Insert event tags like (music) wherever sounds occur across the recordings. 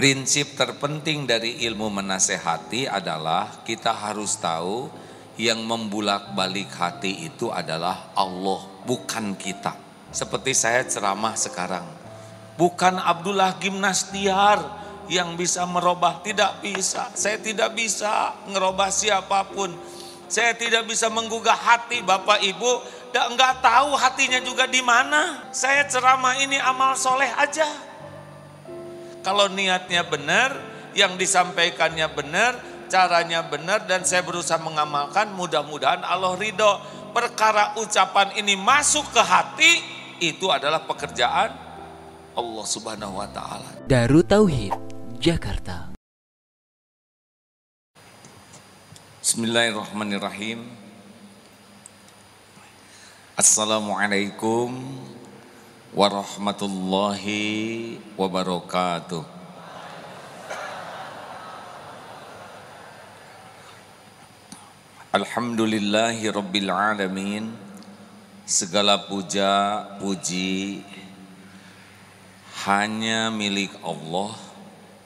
Prinsip terpenting dari ilmu menasehati adalah kita harus tahu yang membulak-balik hati itu adalah Allah, bukan kita. Seperti saya ceramah sekarang. Bukan Abdullah Gimnastiar yang bisa merubah, tidak bisa. Saya tidak bisa ngerubah siapa pun. Saya tidak bisa menggugah hati Bapak Ibu, dan enggak tahu hatinya juga di mana. Saya ceramah ini amal soleh aja. Kalau niatnya benar, yang disampaikannya benar, caranya benar dan saya berusaha mengamalkan, mudah-mudahan Allah ridho. Perkara ucapan ini masuk ke hati, itu adalah pekerjaan Allah Subhanahu wa taala. Daru Tauhid, Jakarta. Bismillahirrahmanirrahim. Assalamualaikum warahmatullahi wabarakatuh. Alhamdulillahi rabbil alamin. Segala puja, puji hanya milik Allah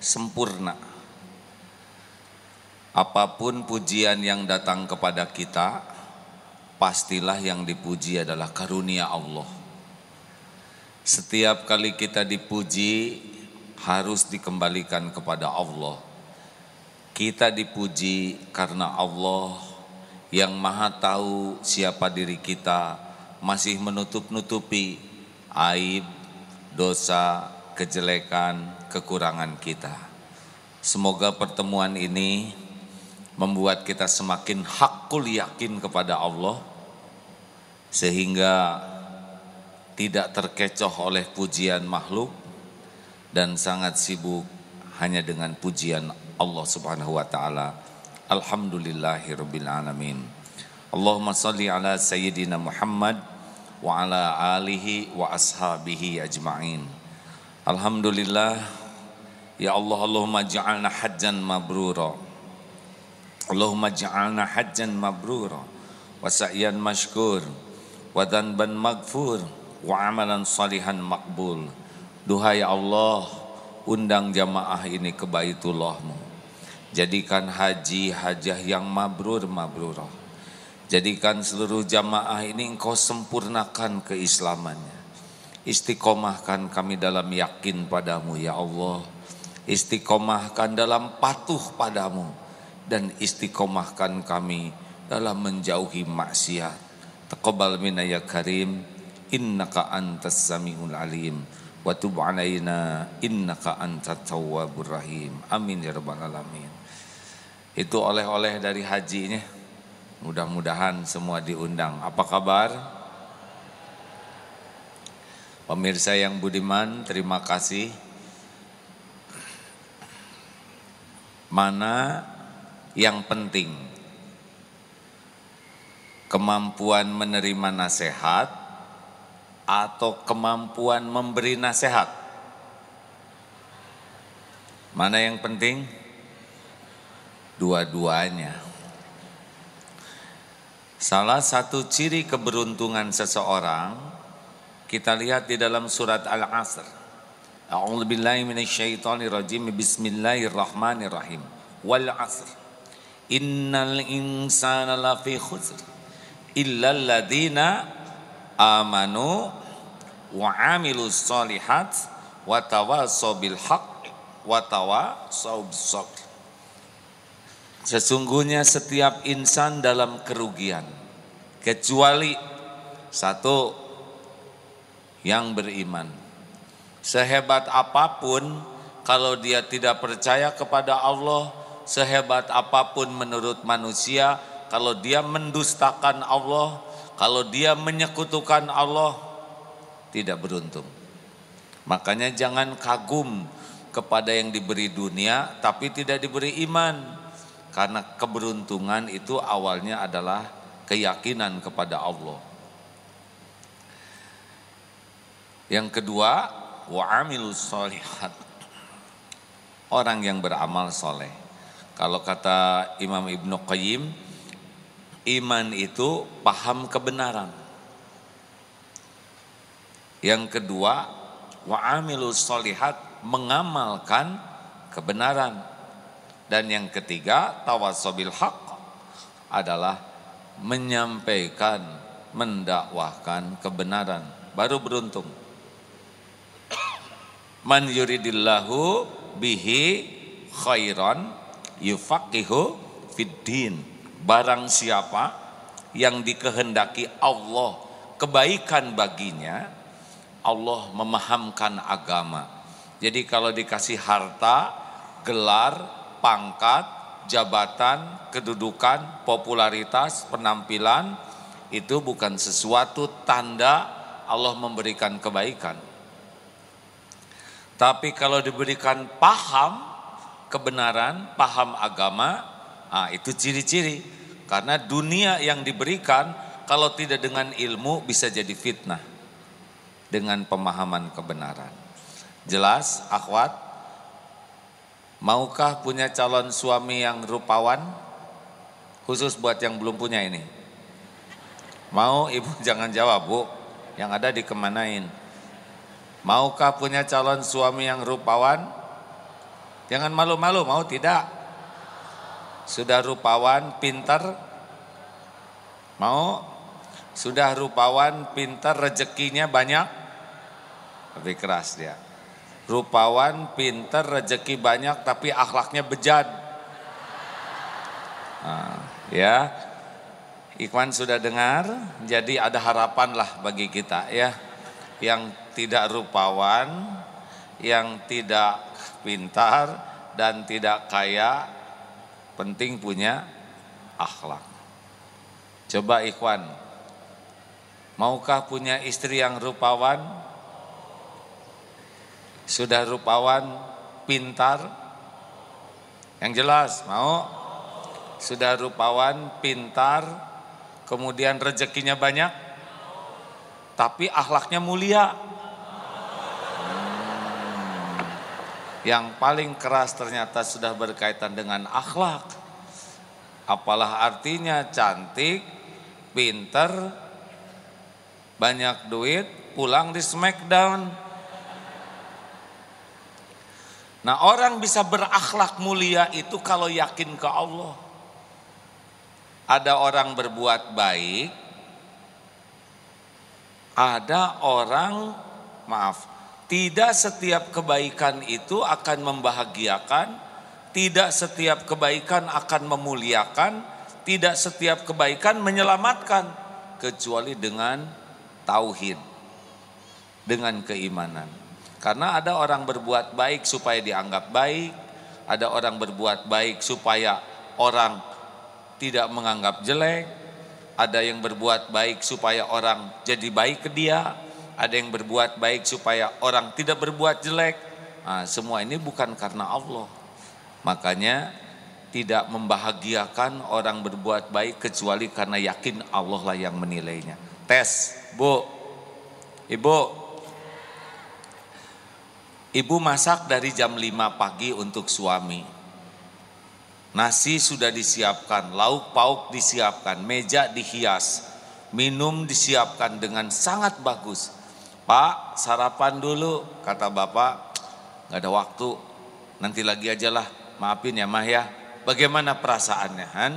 sempurna. Apa pun pujian yang datang kepada kita, pastilah yang dipuji adalah karunia Allah setiap kali kita dipuji harus dikembalikan kepada Allah. Kita dipuji karena Allah yang maha tahu siapa diri kita masih menutup-nutupi aib, dosa, kejelekan, kekurangan kita. Semoga pertemuan ini membuat kita semakin hakul yakin kepada Allah sehingga tidak terkecoh oleh pujian makhluk dan sangat sibuk hanya dengan pujian Allah Subhanahu wa taala. Alhamdulillahirabbil alamin. Allahumma salli ala sayyidina Muhammad wa ala alihi wa ashabihi ajma'in. Alhamdulillah ya Allah Allahumma ja'alna hajjan mabrura. Allahumma ja'alna hajjan mabrura wa sa'yan mashkur wa dhanban maghfur wa amalan salihan makbul. Duhai Allah, undang jamaah ini ke Baitullahmu. Jadikan haji hajah yang mabrur mabrurah. Jadikan seluruh jamaah ini engkau sempurnakan keislamannya. Istiqomahkan kami dalam yakin padamu ya Allah. Istiqomahkan dalam patuh padamu. Dan istiqomahkan kami dalam menjauhi maksiat. Taqabbal minna ya karim innaka antas samiul alim. Wa tub alaina innaka antat tawwabur rahim. Amin ya rabbal alamin. Itu oleh-oleh dari hajinya mudah-mudahan semua diundang. Apa kabar? Pemirsa yang budiman terima kasih. Mana yang penting? Kemampuan menerima nasihat atau kemampuan memberi nasihat? Mana yang penting? Dua-duanya. Salah satu ciri keberuntungan seseorang kita lihat di dalam surat Al-Asr. A'udzubillahi minasyaitonirrajim. Bismillahirrahmanirrahim. Wal 'asr. Innal insana lafi khusr illa alladziina amanu wa amilu salihat wa tawasaw bil haq wa Sesungguhnya setiap insan dalam kerugian kecuali satu yang beriman. Sehebat apa pun kalau dia tidak percaya kepada Allah, sehebat apa pun menurut manusia, kalau dia mendustakan Allah, kalau dia menyekutukan Allah tidak beruntung. Makanya jangan kagum kepada yang diberi dunia tapi tidak diberi iman. Karena keberuntungan itu awalnya adalah keyakinan kepada Allah. Yang kedua, wa amilus solihat. Orang yang beramal soleh. Kalau kata Imam Ibnu Qayyim, Iman itu paham kebenaran. Yang kedua, wa amilus solihat mengamalkan kebenaran. Dan yang ketiga, tawasobil haq adalah menyampaikan, mendakwahkan kebenaran. Baru beruntung. Man yuridillahu bihi khairan yufaqihu fiddin. Barang siapa yang dikehendaki Allah kebaikan baginya, Allah memahamkan agama. Jadi kalau dikasih harta, gelar, pangkat, jabatan, kedudukan, popularitas, penampilan, itu bukan sesuatu tanda Allah memberikan kebaikan. Tapi kalau diberikan paham kebenaran, paham agama, ah itu ciri-ciri. Karena dunia yang diberikan kalau tidak dengan ilmu bisa jadi fitnah dengan pemahaman kebenaran. Jelas, akhwat? Maukah punya calon suami yang rupawan? Khusus buat yang belum punya ini. Mau ibu (laughs) jangan jawab bu, yang ada dikemanain. Maukah punya calon suami yang rupawan? Jangan malu-malu, mau tidak? Sudah rupawan, pintar? Mau? Sudah rupawan, pintar, rezekinya banyak? lebih keras dia. Rupawan, pinter, rezeki banyak tapi akhlaknya bejat. Nah, ya, Ikhwan sudah dengar, jadi ada harapan lah bagi kita ya. Yang tidak rupawan, yang tidak pintar dan tidak kaya, penting punya akhlak. Coba Ikhwan, maukah punya istri yang rupawan? Sudah rupawan, pintar? Yang jelas, mau? Sudah rupawan, pintar, kemudian rezekinya banyak, tapi akhlaknya mulia. Yang paling keras ternyata sudah berkaitan dengan akhlak. Apalah artinya cantik, pintar, banyak duit, pulang di smackdown Nah orang bisa berakhlak mulia itu kalau yakin ke Allah. Ada orang berbuat baik, ada orang maaf, tidak setiap kebaikan itu akan membahagiakan, tidak setiap kebaikan akan memuliakan, tidak setiap kebaikan menyelamatkan kecuali dengan tauhid, dengan keimanan. Karena ada orang berbuat baik supaya dianggap baik, ada orang berbuat baik supaya orang tidak menganggap jelek, ada yang berbuat baik supaya orang jadi baik ke dia, ada yang berbuat baik supaya orang tidak berbuat jelek. Nah, semua ini bukan karena Allah. Makanya tidak membahagiakan orang berbuat baik kecuali karena yakin Allah lah yang menilainya. Tes, Bu. Ibu, Ibu masak dari jam 5 pagi untuk suami. Nasi sudah disiapkan, lauk pauk disiapkan, meja dihias, minum disiapkan dengan sangat bagus. Pak, sarapan dulu, kata bapak. Gak ada waktu, nanti lagi aja lah. Maafin ya mah ya. Bagaimana perasaannya, Han?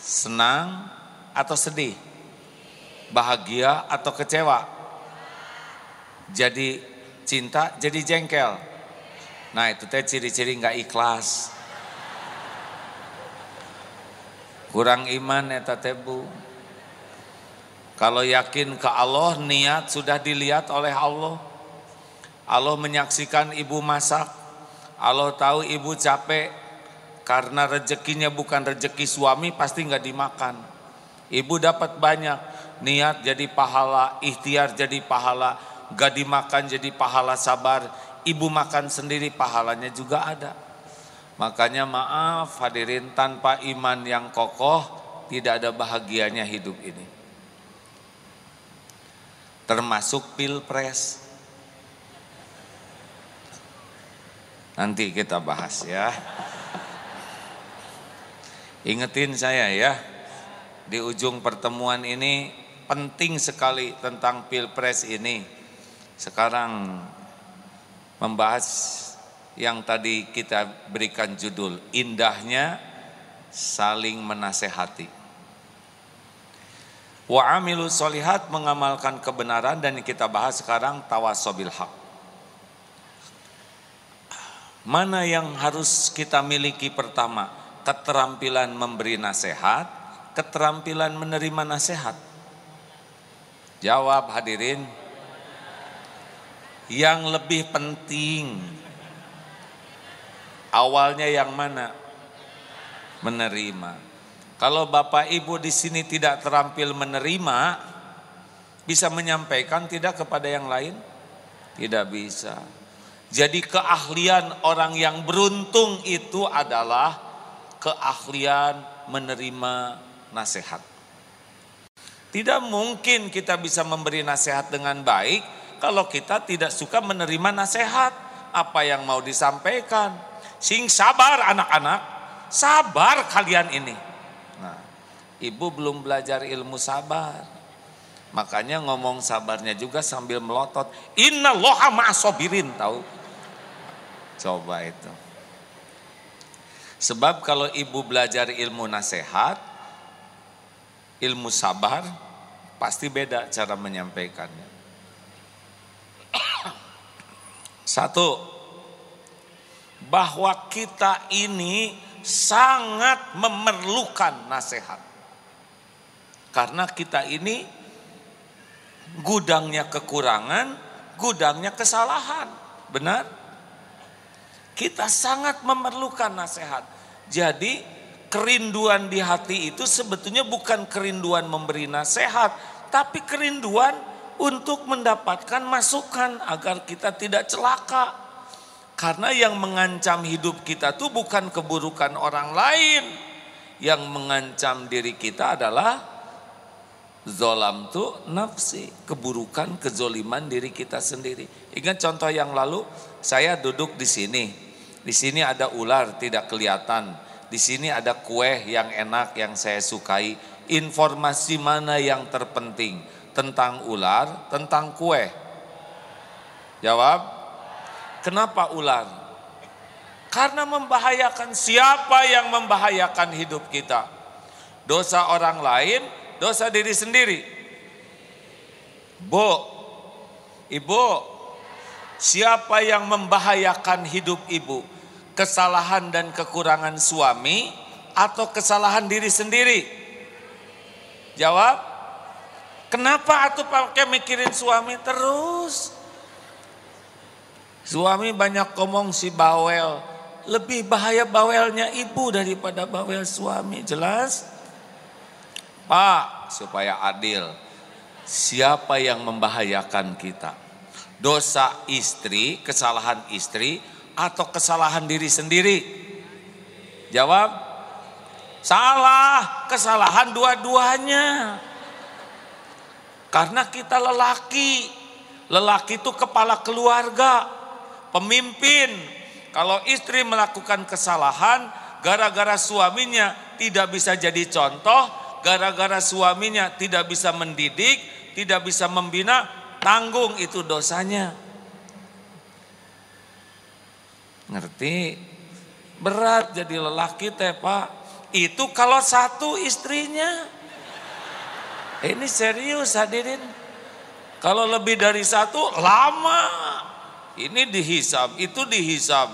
Senang atau sedih? Bahagia atau kecewa? Jadi cinta jadi jengkel. Nah itu teh ciri-ciri nggak ikhlas. Kurang iman eta teh bu. Kalau yakin ke Allah niat sudah dilihat oleh Allah. Allah menyaksikan ibu masak. Allah tahu ibu capek karena rezekinya bukan rezeki suami pasti nggak dimakan. Ibu dapat banyak niat jadi pahala, ikhtiar jadi pahala, gak dimakan jadi pahala sabar, ibu makan sendiri pahalanya juga ada. Makanya maaf hadirin tanpa iman yang kokoh tidak ada bahagianya hidup ini. Termasuk pilpres. Nanti kita bahas ya. Ingetin saya ya, di ujung pertemuan ini penting sekali tentang pilpres ini sekarang membahas yang tadi kita berikan judul indahnya saling menasehati. Wa amilu solihat mengamalkan kebenaran dan yang kita bahas sekarang tawasobil haq. Mana yang harus kita miliki pertama? Keterampilan memberi nasihat, keterampilan menerima nasihat. Jawab hadirin. Yang lebih penting awalnya yang mana? Menerima. Kalau Bapak Ibu di sini tidak terampil menerima, bisa menyampaikan tidak kepada yang lain? Tidak bisa. Jadi keahlian orang yang beruntung itu adalah keahlian menerima nasihat. Tidak mungkin kita bisa memberi nasihat dengan baik kalau kita tidak suka menerima nasihat. Apa yang mau disampaikan. Sing sabar anak-anak, sabar kalian ini. Ibu belum belajar ilmu sabar. Makanya ngomong sabarnya juga sambil melotot. Inna loha ma'asobirin tahu. Coba itu. Sebab kalau ibu belajar ilmu nasihat, ilmu sabar, pasti beda cara menyampaikannya. (coughs) Satu, bahwa kita ini sangat memerlukan nasihat. Karena kita ini gudangnya kekurangan, gudangnya kesalahan. Benar? Kita sangat memerlukan nasihat. Jadi kerinduan di hati itu sebetulnya bukan kerinduan memberi nasihat, tapi kerinduan untuk mendapatkan masukan agar kita tidak celaka. Karena yang mengancam hidup kita itu bukan keburukan orang lain. Yang mengancam diri kita adalah zolam tuh nafsi, keburukan, kezoliman diri kita sendiri. Ingat contoh yang lalu, saya duduk di sini, di sini ada ular tidak kelihatan. Di sini ada kue yang enak yang saya sukai. Informasi mana yang terpenting? Tentang ular, tentang kue? Jawab. Kenapa ular? Karena membahayakan siapa yang membahayakan hidup kita? Dosa orang lain, dosa diri sendiri. Bu, ibu, Siapa yang membahayakan hidup ibu? Kesalahan dan kekurangan suami atau kesalahan diri sendiri? Jawab. Kenapa atuh pakai mikirin suami terus? Suami banyak ngomong si bawel. Lebih bahaya bawelnya ibu daripada bawel suami. Jelas? Pak, supaya adil. Siapa yang membahayakan kita? dosa istri, kesalahan istri, atau kesalahan diri sendiri? Jawab, salah, kesalahan dua-duanya. Karena kita lelaki, lelaki itu kepala keluarga, pemimpin. Kalau istri melakukan kesalahan, gara-gara suaminya tidak bisa jadi contoh, gara-gara suaminya tidak bisa mendidik, tidak bisa membina, tanggung itu dosanya. Ngerti? Berat jadi lelaki teh pak. Itu kalau satu istrinya. Ini serius hadirin. Kalau lebih dari satu lama. Ini dihisap, itu dihisap.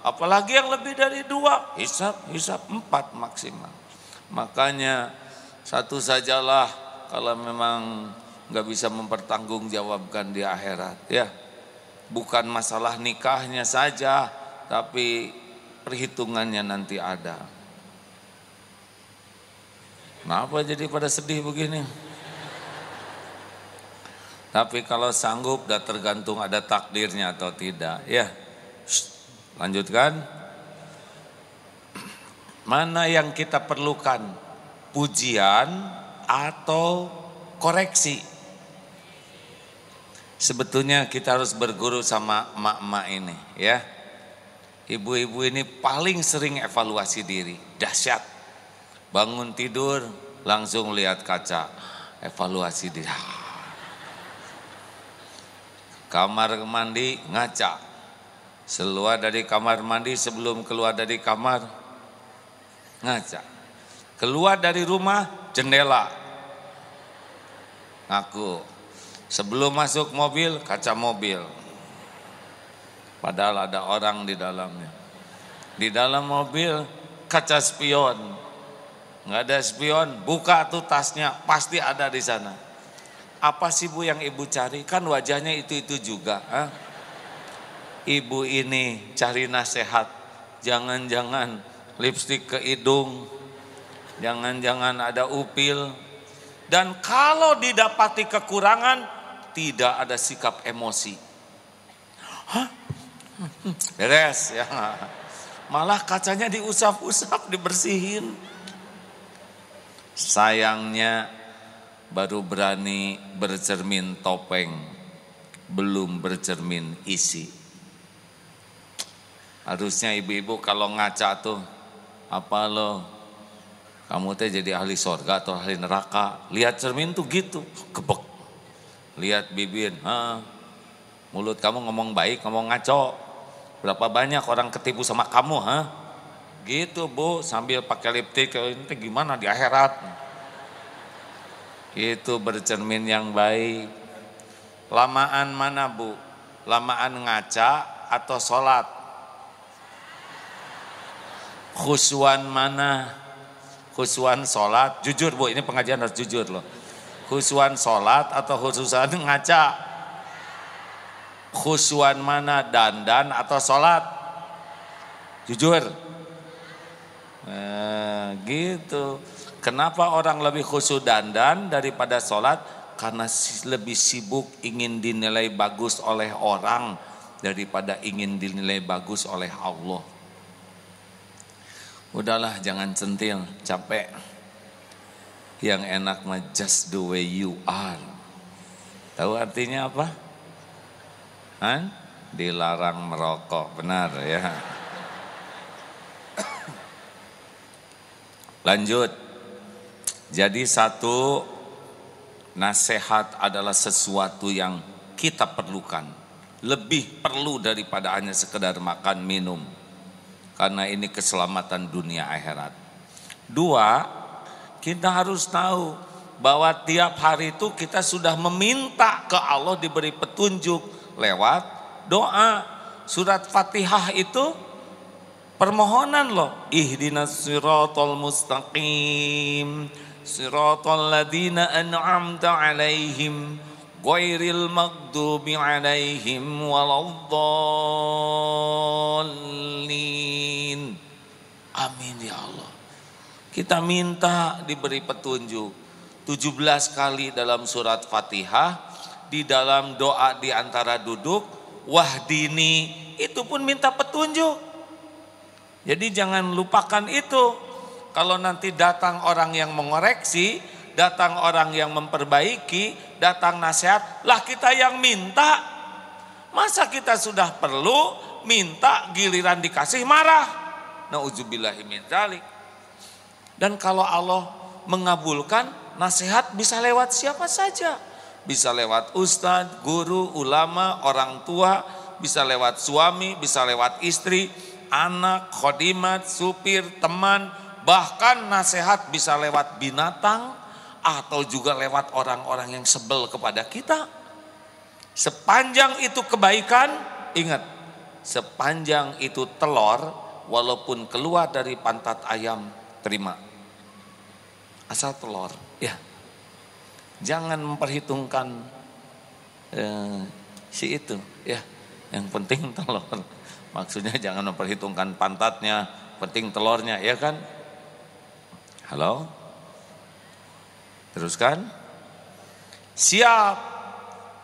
Apalagi yang lebih dari dua, hisap, hisap empat maksimal. Makanya satu sajalah kalau memang nggak bisa mempertanggungjawabkan di akhirat ya. Bukan masalah nikahnya saja tapi perhitungannya nanti ada. Kenapa jadi pada sedih begini? Tapi kalau sanggup dah tergantung ada takdirnya atau tidak ya. Lanjutkan. Mana yang kita perlukan pujian atau koreksi Sebetulnya kita harus berguru sama emak-emak ini ya. Ibu-ibu ini paling sering evaluasi diri, dahsyat. Bangun tidur langsung lihat kaca, evaluasi diri. Kamar mandi ngaca. Keluar dari kamar mandi sebelum keluar dari kamar ngaca. Keluar dari rumah jendela ngaku. Sebelum masuk mobil kaca mobil. Padahal ada orang di dalamnya. Di dalam mobil kaca spion. Nggak ada spion, buka tuh tasnya, pasti ada di sana. Apa sih bu yang ibu cari? Kan wajahnya itu-itu juga. Ha? Ibu ini cari nasihat. Jangan-jangan lipstik ke hidung. Jangan-jangan ada upil. Dan kalau didapati kekurangan, tidak ada sikap emosi. Hah? Beres ya. Malah kacanya diusap-usap, dibersihin. Sayangnya baru berani bercermin topeng, belum bercermin isi. Harusnya ibu-ibu kalau ngaca tuh, apa lo, kamu teh jadi ahli sorga atau ahli neraka. Lihat cermin tuh gitu, kebek. Lihat bibir, ha, mulut kamu ngomong baik, ngomong ngaco. Berapa banyak orang ketipu sama kamu, ha? Gitu bu, sambil pakai lipstick, ini gimana di akhirat? Itu bercermin yang baik. Lamaan mana bu? Lamaan ngaca atau sholat? Khusuan mana? Khusuan sholat, jujur bu, ini pengajian harus jujur loh. Khusuan sholat atau khususan (laughs) ngaca? khusyuan mana dandan atau sholat? Jujur. Nah, gitu. Kenapa orang lebih khusyuk dandan daripada sholat? Karena lebih sibuk ingin dinilai bagus oleh orang daripada ingin dinilai bagus oleh Allah udahlah jangan centil capek yang enak mah just the way you are tahu artinya apa Hah? Dilarang merokok, benar ya. Lanjut. Jadi satu nasihat adalah sesuatu yang kita perlukan. Lebih perlu daripada hanya sekedar makan minum. Karena ini keselamatan dunia akhirat. Dua, kita harus tahu bahwa tiap hari itu kita sudah meminta ke Allah diberi petunjuk lewat doa. Surat Fatihah itu permohonan loh. Ihdinas siratal mustaqim. Siratal ladina an'amta alaihim. Ghairil maghdubi alaihim waladdallin. Amin ya Allah. Kita minta diberi petunjuk. 17 kali dalam surat Fatihah di dalam doa di antara duduk, wahdini itu pun minta petunjuk. Jadi jangan lupakan itu. Kalau nanti datang orang yang mengoreksi, datang orang yang memperbaiki, datang nasihat, lah kita yang minta. Masa kita sudah perlu minta giliran dikasih marah? Dan kalau Allah mengabulkan nasihat bisa lewat siapa saja. Bisa lewat ustadz, guru, ulama, orang tua, bisa lewat suami, bisa lewat istri, anak, khodimat, supir, teman, bahkan nasihat bisa lewat binatang atau juga lewat orang-orang yang sebel kepada kita. Sepanjang itu kebaikan, ingat, sepanjang itu telur, walaupun keluar dari pantat ayam, terima. Asal telur, ya Jangan memperhitungkan eh, si itu, ya. Yang penting (laughs) telur. Maksudnya jangan memperhitungkan pantatnya, penting telurnya, ya kan? Halo? Teruskan. Siap.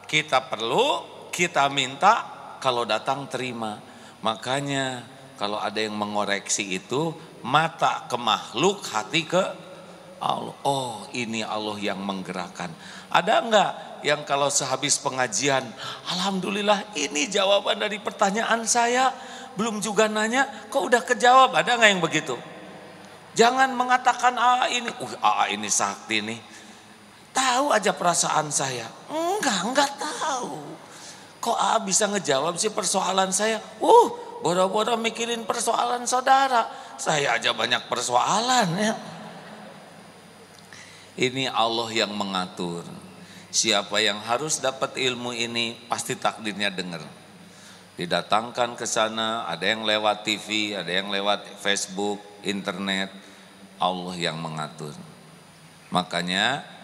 Kita perlu, kita minta, kalau datang terima. Makanya kalau ada yang mengoreksi itu, mata ke makhluk, hati ke Allah. Oh ini Allah yang menggerakkan. Ada enggak yang kalau sehabis pengajian, Alhamdulillah ini jawaban dari pertanyaan saya. Belum juga nanya, kok udah kejawab? Ada enggak yang begitu? Jangan mengatakan ah ini, uh, ah ini sakti nih. Tahu aja perasaan saya. Enggak, enggak tahu. kok A bisa ngejawab sih persoalan saya? Uh, bodoh-bodoh mikirin persoalan saudara. Saya aja banyak persoalan ya. Ini Allah yang mengatur. Siapa yang harus dapat ilmu ini pasti takdirnya dengar. Didatangkan ke sana, ada yang lewat TV, ada yang lewat Facebook, internet. Allah yang mengatur. Makanya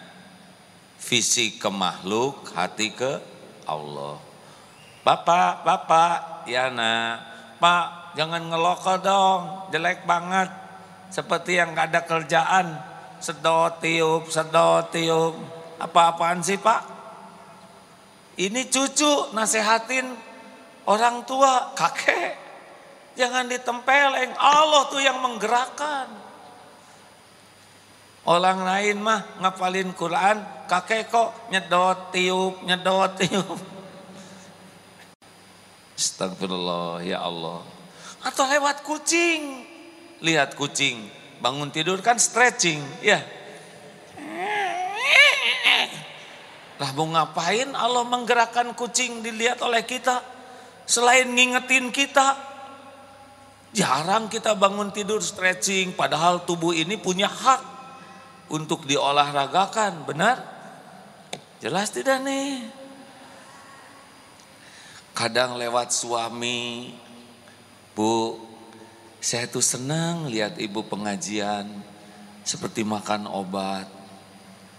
visi ke makhluk, hati ke Allah. Bapak, Bapak, Yana, Pak, jangan ngeloko dong, jelek banget. Seperti yang gak ada kerjaan, sedot tiup, sedot tiup. Apa-apaan sih Pak? Ini cucu nasehatin orang tua, kakek. Jangan ditempeleng, Allah tuh yang menggerakkan. Orang lain mah ngapalin Quran, kakek kok nyedot tiup, nyedot tiup. Astagfirullah ya Allah. Atau lewat kucing. Lihat kucing, bangun tidur kan stretching, ya. Lah mau ngapain Allah menggerakkan kucing dilihat oleh kita? Selain ngingetin kita, jarang kita bangun tidur stretching, padahal tubuh ini punya hak untuk diolahragakan, benar? Jelas tidak nih? Kadang lewat suami, Bu, saya tuh senang lihat ibu pengajian seperti makan obat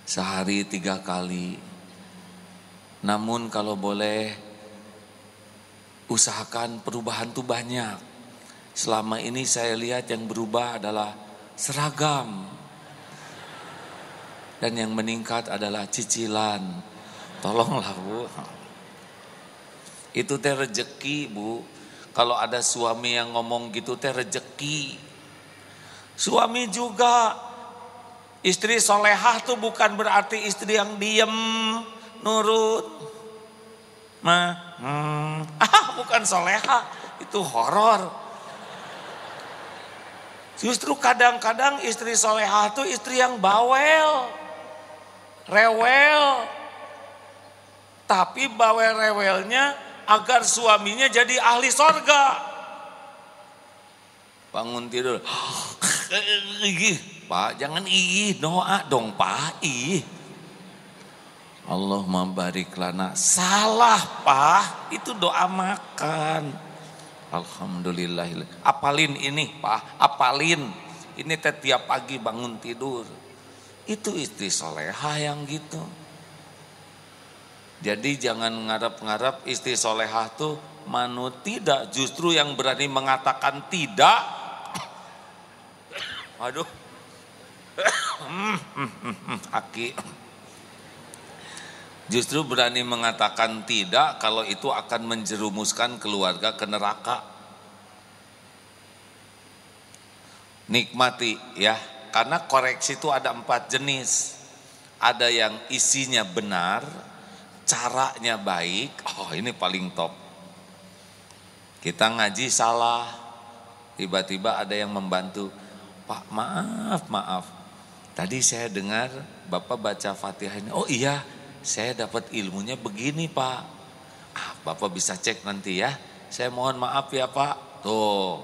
sehari tiga kali. Namun kalau boleh usahakan perubahan tuh banyak. Selama ini saya lihat yang berubah adalah seragam. Dan yang meningkat adalah cicilan. Tolonglah bu. Itu teh rejeki bu. Kalau ada suami yang ngomong gitu teh rejeki. Suami juga istri solehah tuh bukan berarti istri yang diem, nurut. Ma, hmm, ah (laughs) bukan solehah, itu horor. Justru kadang-kadang istri solehah tuh istri yang bawel, rewel. Tapi bawel rewelnya agar suaminya jadi ahli sorga. Bangun tidur. (gasps) Pak jangan ih doa dong pak ih. Allah barik lana. Salah pak itu doa makan. Alhamdulillah. Apalin ini pak, apalin. Ini tiap pagi bangun tidur. Itu istri soleha yang gitu. Jadi jangan ngarap-ngarap istri solehah tuh manut tidak. Justru yang berani mengatakan tidak. Aduh. Aki. Justru berani mengatakan tidak kalau itu akan menjerumuskan keluarga ke neraka. Nikmati ya. Karena koreksi itu ada empat jenis. Ada yang isinya benar, caranya baik, oh ini paling top. Kita ngaji salah, tiba-tiba ada yang membantu, Pak maaf, maaf. Tadi saya dengar Bapak baca Fatihah ini, oh iya saya dapat ilmunya begini Pak. Ah, Bapak bisa cek nanti ya, saya mohon maaf ya Pak. Tuh,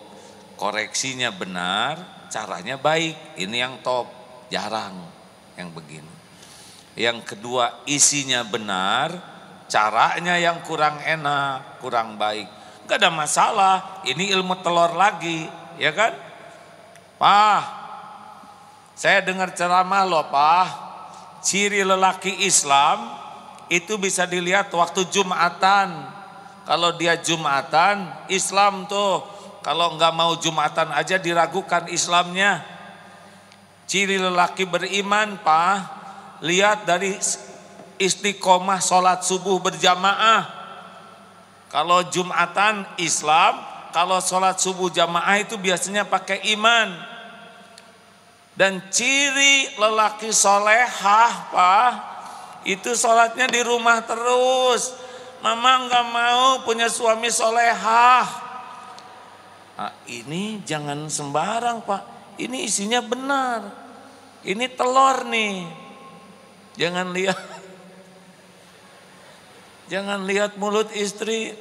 koreksinya benar, caranya baik, ini yang top, jarang yang begini. Yang kedua isinya benar, caranya yang kurang enak, kurang baik. Gak ada masalah, ini ilmu telur lagi, ya kan? Pak, saya dengar ceramah loh Pak. Ciri lelaki Islam itu bisa dilihat waktu Jumatan. Kalau dia Jumatan, Islam tuh. Kalau nggak mau Jumatan aja diragukan Islamnya. Ciri lelaki beriman, Pak, lihat dari istiqomah sholat subuh berjamaah. Kalau Jumatan Islam, kalau sholat subuh jamaah itu biasanya pakai iman. Dan ciri lelaki solehah pak, itu sholatnya di rumah terus. Mama nggak mau punya suami solehah. Nah, ini jangan sembarang pak, ini isinya benar. Ini telur nih. Jangan lihat (laughs) Jangan lihat mulut istri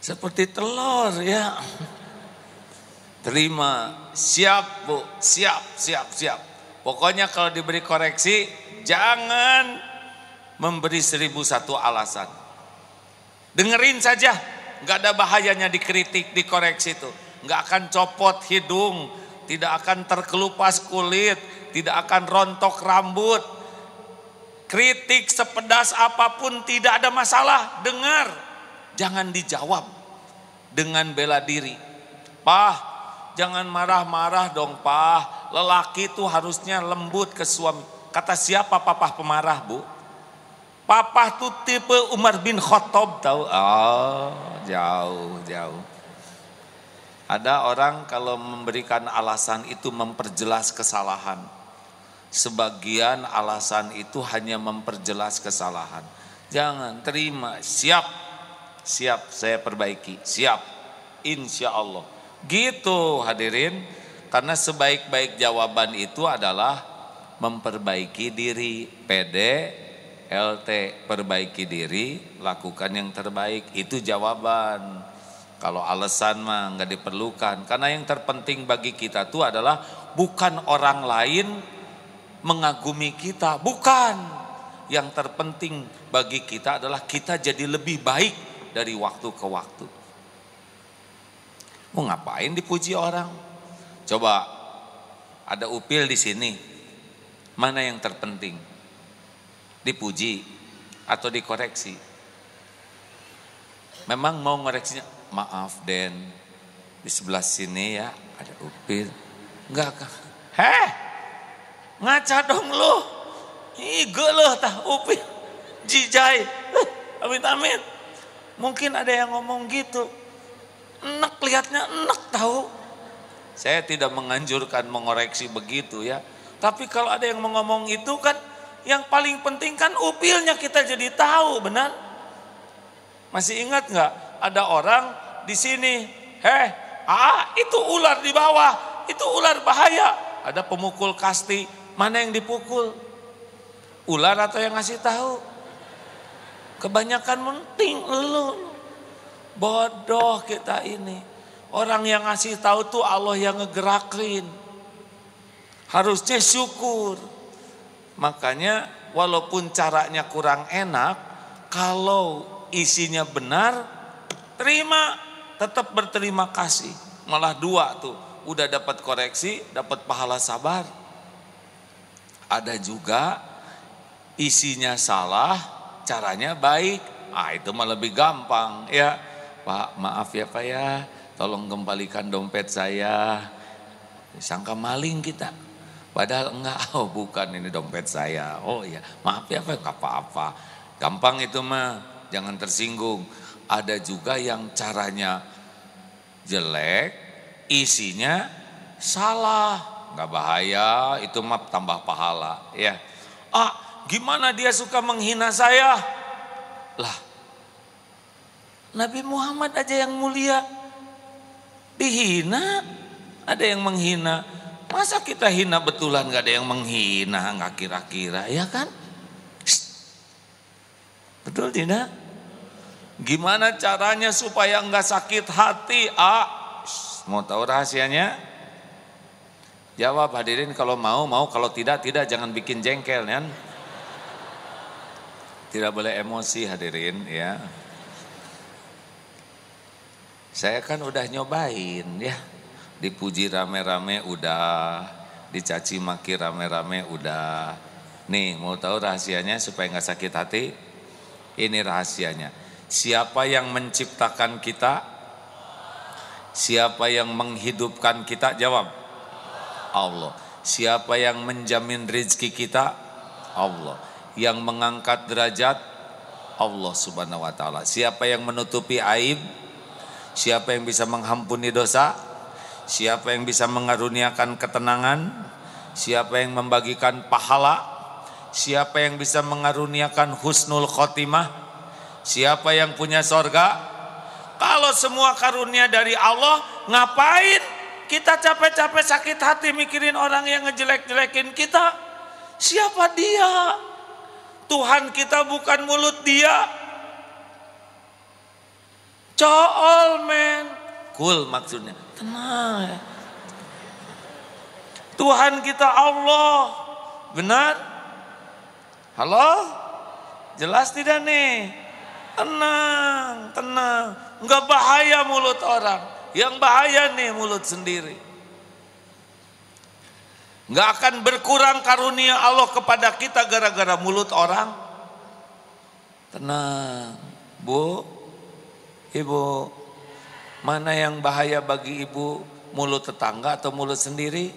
seperti telur ya. (laughs) Terima, siap bu, siap, siap, siap. Pokoknya kalau diberi koreksi, jangan memberi seribu satu alasan. Dengerin saja, nggak ada bahayanya dikritik, dikoreksi itu. Nggak akan copot hidung, tidak akan terkelupas kulit, tidak akan rontok rambut. Kritik sepedas apa pun tidak ada masalah, dengar. Jangan dijawab dengan bela diri. Pah, Jangan marah-marah dong pah. Lelaki itu harusnya lembut ke suami. Kata siapa papa pemarah bu? Papa tuh tipe Umar bin Khattab tahu? Oh jauh jauh. Ada orang kalau memberikan alasan itu memperjelas kesalahan. Sebagian alasan itu hanya memperjelas kesalahan. Jangan terima, siap, siap saya perbaiki, siap, insya Allah. Gitu hadirin, karena sebaik-baik jawaban itu adalah memperbaiki diri, PD, LT, perbaiki diri, lakukan yang terbaik, itu jawaban. Kalau alasan mah nggak diperlukan, karena yang terpenting bagi kita itu adalah bukan orang lain mengagumi kita, bukan. Yang terpenting bagi kita adalah kita jadi lebih baik dari waktu ke waktu. Mau ngapain dipuji orang? Coba ada upil di sini. Mana yang terpenting? Dipuji atau dikoreksi? Memang mau ngoreksinya, maaf Den, di sebelah sini ya ada upil. Enggak? Heh, ngaca dong lu. Ige loh tah upil. Jijai. Amit amit. Mungkin ada yang ngomong gitu. Enak lihatnya enak tahu. Saya tidak menganjurkan mengoreksi begitu ya. Tapi kalau ada yang mengomong itu kan yang paling penting kan upilnya kita jadi tahu benar. Masih ingat nggak ada orang di sini, heh, ah itu ular di bawah, itu ular bahaya. Ada pemukul kasti, mana yang dipukul? Ular atau yang ngasih tahu? Kebanyakan penting lu. Bodoh kita ini. Orang yang ngasih tahu tuh Allah yang ngegerakin. Harusnya syukur. Makanya walaupun caranya kurang enak, kalau isinya benar, terima, tetap berterima kasih. Malah dua tuh, udah dapat koreksi, dapat pahala sabar. Ada juga isinya salah, caranya baik. Ah itu mah lebih gampang ya. Pak maaf ya Pak ya, tolong kembalikan dompet saya. Sangka maling kita. Padahal enggak, oh bukan ini dompet saya. Oh iya, maaf ya Pak, apa-apa. Gampang itu mah, jangan tersinggung. Ada juga yang caranya jelek, isinya salah. Enggak bahaya, itu mah tambah pahala. Ya. Ah, gimana dia suka menghina saya? Lah, Nabi Muhammad aja yang mulia dihina, ada yang menghina. Masa kita hina betulan gak ada yang menghina, gak kira-kira, ya kan? Betul tidak? Gimana caranya supaya nggak sakit hati? Ah, mau tahu rahasianya? Jawab hadirin kalau mau, mau kalau tidak, tidak jangan bikin jengkel ya. Tidak boleh emosi hadirin ya. Saya kan udah nyobain ya. Dipuji rame-rame udah, dicaci maki rame-rame udah. Nih mau tahu rahasianya supaya nggak sakit hati? Ini rahasianya. Siapa yang menciptakan kita? Siapa yang menghidupkan kita? Jawab. Allah. Siapa yang menjamin rezeki kita? Allah. Yang mengangkat derajat? Allah subhanahu wa ta'ala. Siapa yang menutupi aib? Siapa yang bisa mengampuni dosa? Siapa yang bisa mengaruniakan ketenangan? Siapa yang membagikan pahala? Siapa yang bisa mengaruniakan husnul khotimah? Siapa yang punya sorga? Kalau semua karunia dari Allah, ngapain kita capek-capek sakit hati mikirin orang yang ngejelek-jelekin kita? Siapa dia? Tuhan kita bukan mulut dia. Cool men. Cool maksudnya. Tenang. Tuhan kita Allah. Benar? Halo? Jelas tidak nih? Tenang, tenang. Enggak bahaya mulut orang. Yang bahaya nih mulut sendiri. Enggak akan berkurang karunia Allah kepada kita gara-gara mulut orang. Tenang, Bu, Ibu. Mana yang bahaya bagi ibu? Mulut tetangga atau mulut sendiri?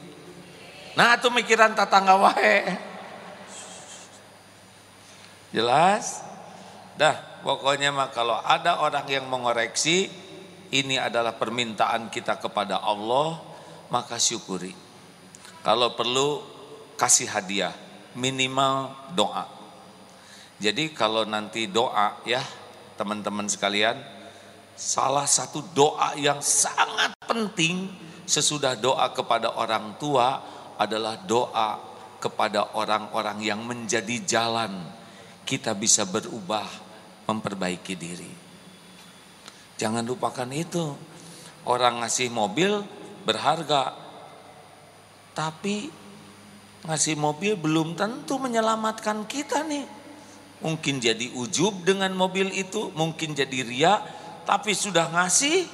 Nah, itu mikiran tetangga wae. Jelas? Dah, pokoknya mah kalau ada orang yang mengoreksi, ini adalah permintaan kita kepada Allah, maka syukuri. Kalau perlu kasih hadiah, minimal doa. Jadi kalau nanti doa ya, teman-teman sekalian, salah satu doa yang sangat penting sesudah doa kepada orang tua adalah doa kepada orang-orang yang menjadi jalan kita bisa berubah memperbaiki diri. Jangan lupakan itu. Orang ngasih mobil berharga. Tapi ngasih mobil belum tentu menyelamatkan kita nih. Mungkin jadi ujub dengan mobil itu, mungkin jadi ria, tapi sudah ngasih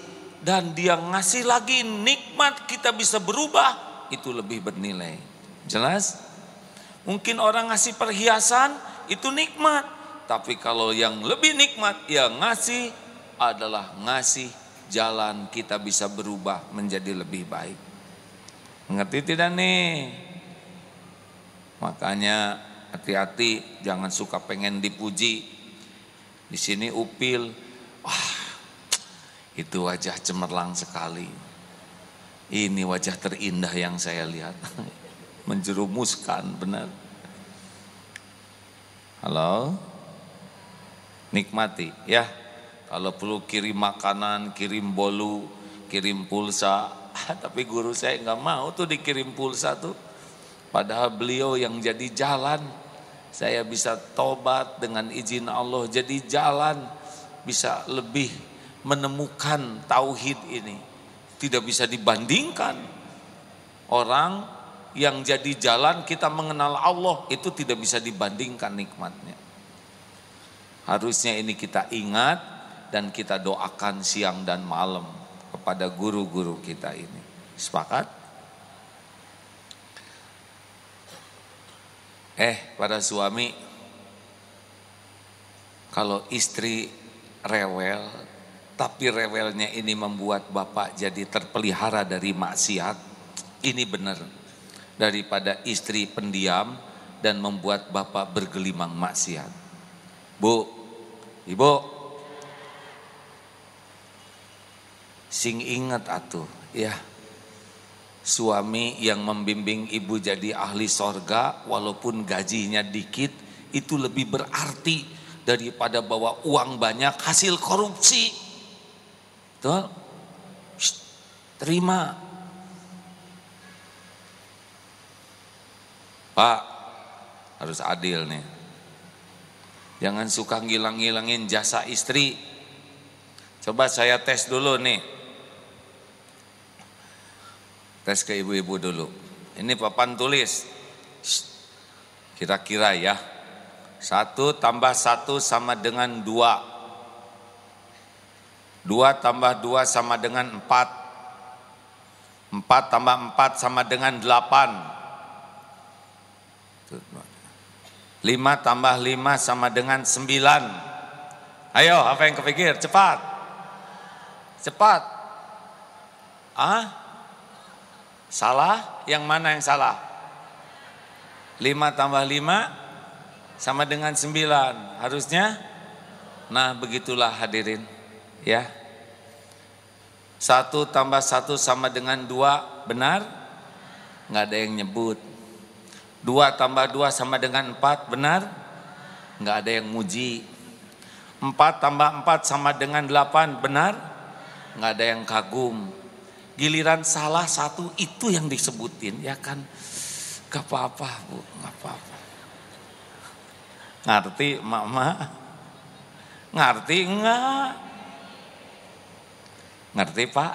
dan dia ngasih lagi nikmat kita bisa berubah, itu lebih bernilai. Jelas? Mungkin orang ngasih perhiasan itu nikmat, tapi kalau yang lebih nikmat yang ngasih adalah ngasih jalan kita bisa berubah menjadi lebih baik. Mengerti tidak nih? Makanya hati-hati jangan suka pengen dipuji. Di sini upil, wah itu wajah cemerlang sekali. Ini wajah terindah yang saya lihat. (laughs) Menjerumuskan benar. Halo? Nikmati ya. Kalau perlu kirim makanan, kirim bolu, kirim pulsa. (laughs) Tapi guru saya nggak mau tuh dikirim pulsa tuh. Padahal beliau yang jadi jalan. Saya bisa tobat dengan izin Allah jadi jalan. Bisa lebih menemukan tauhid ini. Tidak bisa dibandingkan. Orang yang jadi jalan kita mengenal Allah itu tidak bisa dibandingkan nikmatnya. Harusnya ini kita ingat dan kita doakan siang dan malam kepada guru-guru kita ini. Sepakat? Eh, para suami, kalau istri rewel, tapi rewelnya ini membuat bapak jadi terpelihara dari maksiat, ini benar. Daripada istri pendiam dan membuat bapak bergelimang maksiat. Bu, ibu, sing ingat atuh, ya. Suami yang membimbing ibu jadi ahli sorga walaupun gajinya dikit itu lebih berarti daripada bawa uang banyak hasil korupsi. Tuh, terima. Pak, harus adil nih. Jangan suka ngilang-ngilangin jasa istri. Coba saya tes dulu nih. Tes ke ibu-ibu dulu. Ini papan tulis. Kira-kira ya. Satu tambah satu sama dengan dua. Dua tambah dua sama dengan empat. Empat tambah empat sama dengan delapan. Lima tambah lima sama dengan sembilan. Ayo, apa yang kepikir? Cepat. Cepat. Ah? Salah? Yang mana yang salah? Lima tambah lima sama dengan sembilan. Harusnya? Nah, begitulah hadirin. Ya. Satu tambah satu sama dengan dua. Benar? Nggak ada yang nyebut. Dua tambah dua sama dengan empat, benar? Enggak ada yang muji. Empat tambah empat sama dengan delapan, benar? Enggak ada yang kagum. Giliran salah satu itu yang disebutin, ya kan? Gak apa-apa bu, gak apa-apa. Ngerti mama? Ngerti enggak? Ngerti pak?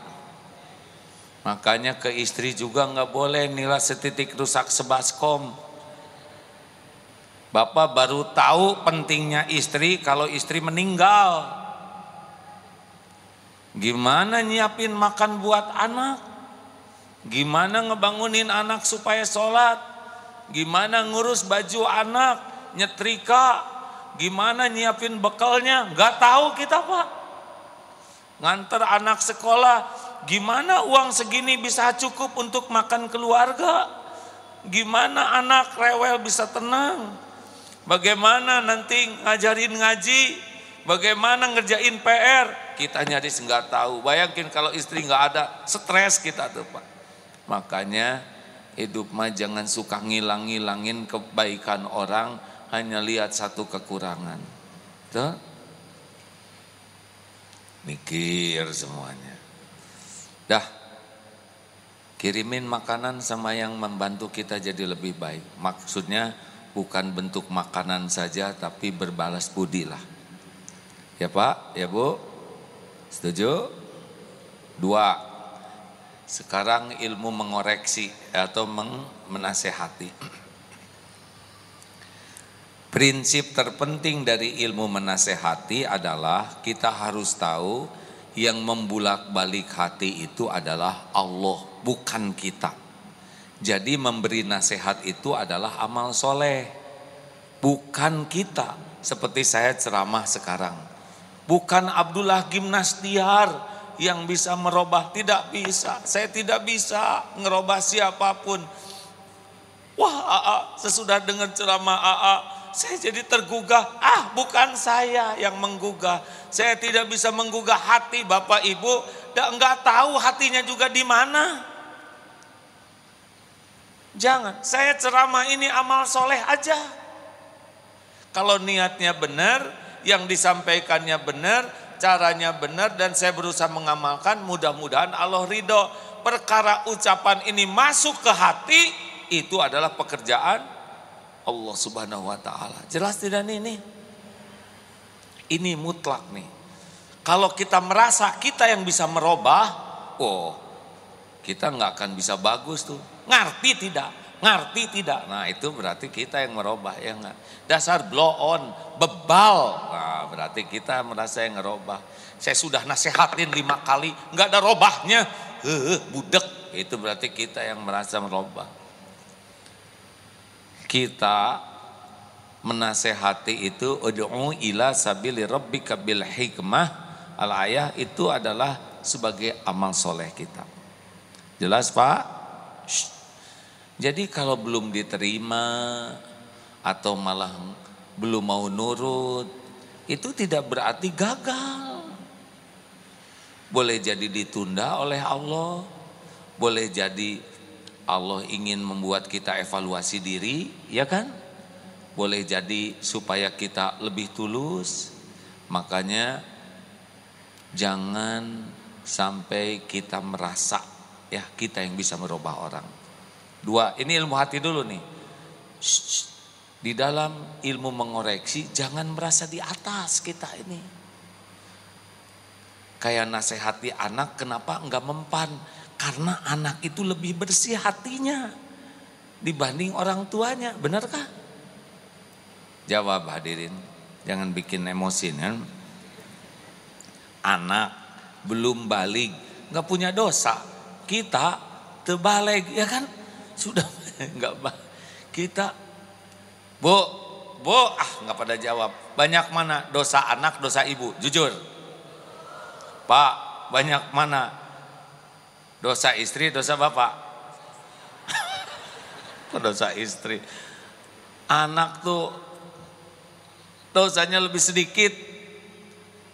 Makanya ke istri juga enggak boleh nilai setitik rusak sebaskom. Bapak baru tahu pentingnya istri kalau istri meninggal. Gimana nyiapin makan buat anak? Gimana ngebangunin anak supaya sholat? Gimana ngurus baju anak? Nyetrika? Gimana nyiapin bekalnya? Gak tahu kita pak. Nganter anak sekolah, gimana uang segini bisa cukup untuk makan keluarga? Gimana anak rewel bisa tenang? Bagaimana nanti ngajarin ngaji? Bagaimana ngerjain PR? Kita nyaris nggak tahu. Bayangin kalau istri nggak ada, stres kita tuh pak. Makanya hidup mah jangan suka ngilang-ngilangin kebaikan orang hanya lihat satu kekurangan. Tuh. Mikir semuanya. Dah. Kirimin makanan sama yang membantu kita jadi lebih baik. Maksudnya bukan bentuk makanan saja tapi berbalas budi lah. Ya Pak, ya Bu? Setuju? Dua. Sekarang ilmu mengoreksi atau menasehati. Prinsip terpenting dari ilmu menasehati adalah kita harus tahu yang membulak-balik hati itu adalah Allah, bukan kita. Jadi memberi nasihat itu adalah amal soleh, bukan kita. Seperti saya ceramah sekarang, bukan Abdullah Gimnastiar yang bisa merubah, tidak bisa. Saya tidak bisa ngerubah siapa pun. Wah, AA, sesudah dengar ceramah AA, saya jadi tergugah. Ah, bukan saya yang menggugah. Saya tidak bisa menggugah hati Bapak Ibu dan enggak tahu hatinya juga di mana. Jangan, saya ceramah ini amal soleh aja. Kalau niatnya benar, yang disampaikannya benar, caranya benar dan saya berusaha mengamalkan, mudah-mudahan Allah ridho. Perkara ucapan ini masuk ke hati, itu adalah pekerjaan Allah Subhanahu wa taala. Jelas tidak ini? Ini mutlak nih. Kalau kita merasa kita yang bisa merubah, oh, kita nggak akan bisa bagus tuh. Ngerti tidak? Ngerti tidak? Nah, itu berarti kita yang merubah ya enggak. Dasar blow on, bebal. Nah, berarti kita merasa yang ngerubah. Saya sudah nasehatin lima kali, nggak ada robahnya. Heh, budek. Itu berarti kita yang merasa merubah kita menasehati itu ud'u ila sabili rabbika bil hikmah al ayah itu adalah sebagai amal soleh kita. Jelas Pak? Shh. Jadi kalau belum diterima atau malah belum mau nurut itu tidak berarti gagal. Boleh jadi ditunda oleh Allah, boleh jadi Allah ingin membuat kita evaluasi diri, ya kan? Boleh jadi supaya kita lebih tulus. Makanya jangan sampai kita merasa ya kita yang bisa merubah orang. Dua, ini ilmu hati dulu nih. Shh, di dalam ilmu mengoreksi jangan merasa di atas kita ini. Kayak nasihati anak kenapa enggak mempan? Karena anak itu lebih bersih hatinya dibanding orang tuanya, benarkah? Jawab hadirin, jangan bikin emosi kan. Anak belum balik, nggak punya dosa. Kita terbalik, ya kan? Sudah (laughs) nggak kita, bu, bu, ah nggak pada jawab. Banyak mana dosa anak, dosa ibu? Jujur, Pak, banyak mana Dosa istri, dosa bapak. (laughs) dosa istri. Anak tuh dosanya lebih sedikit.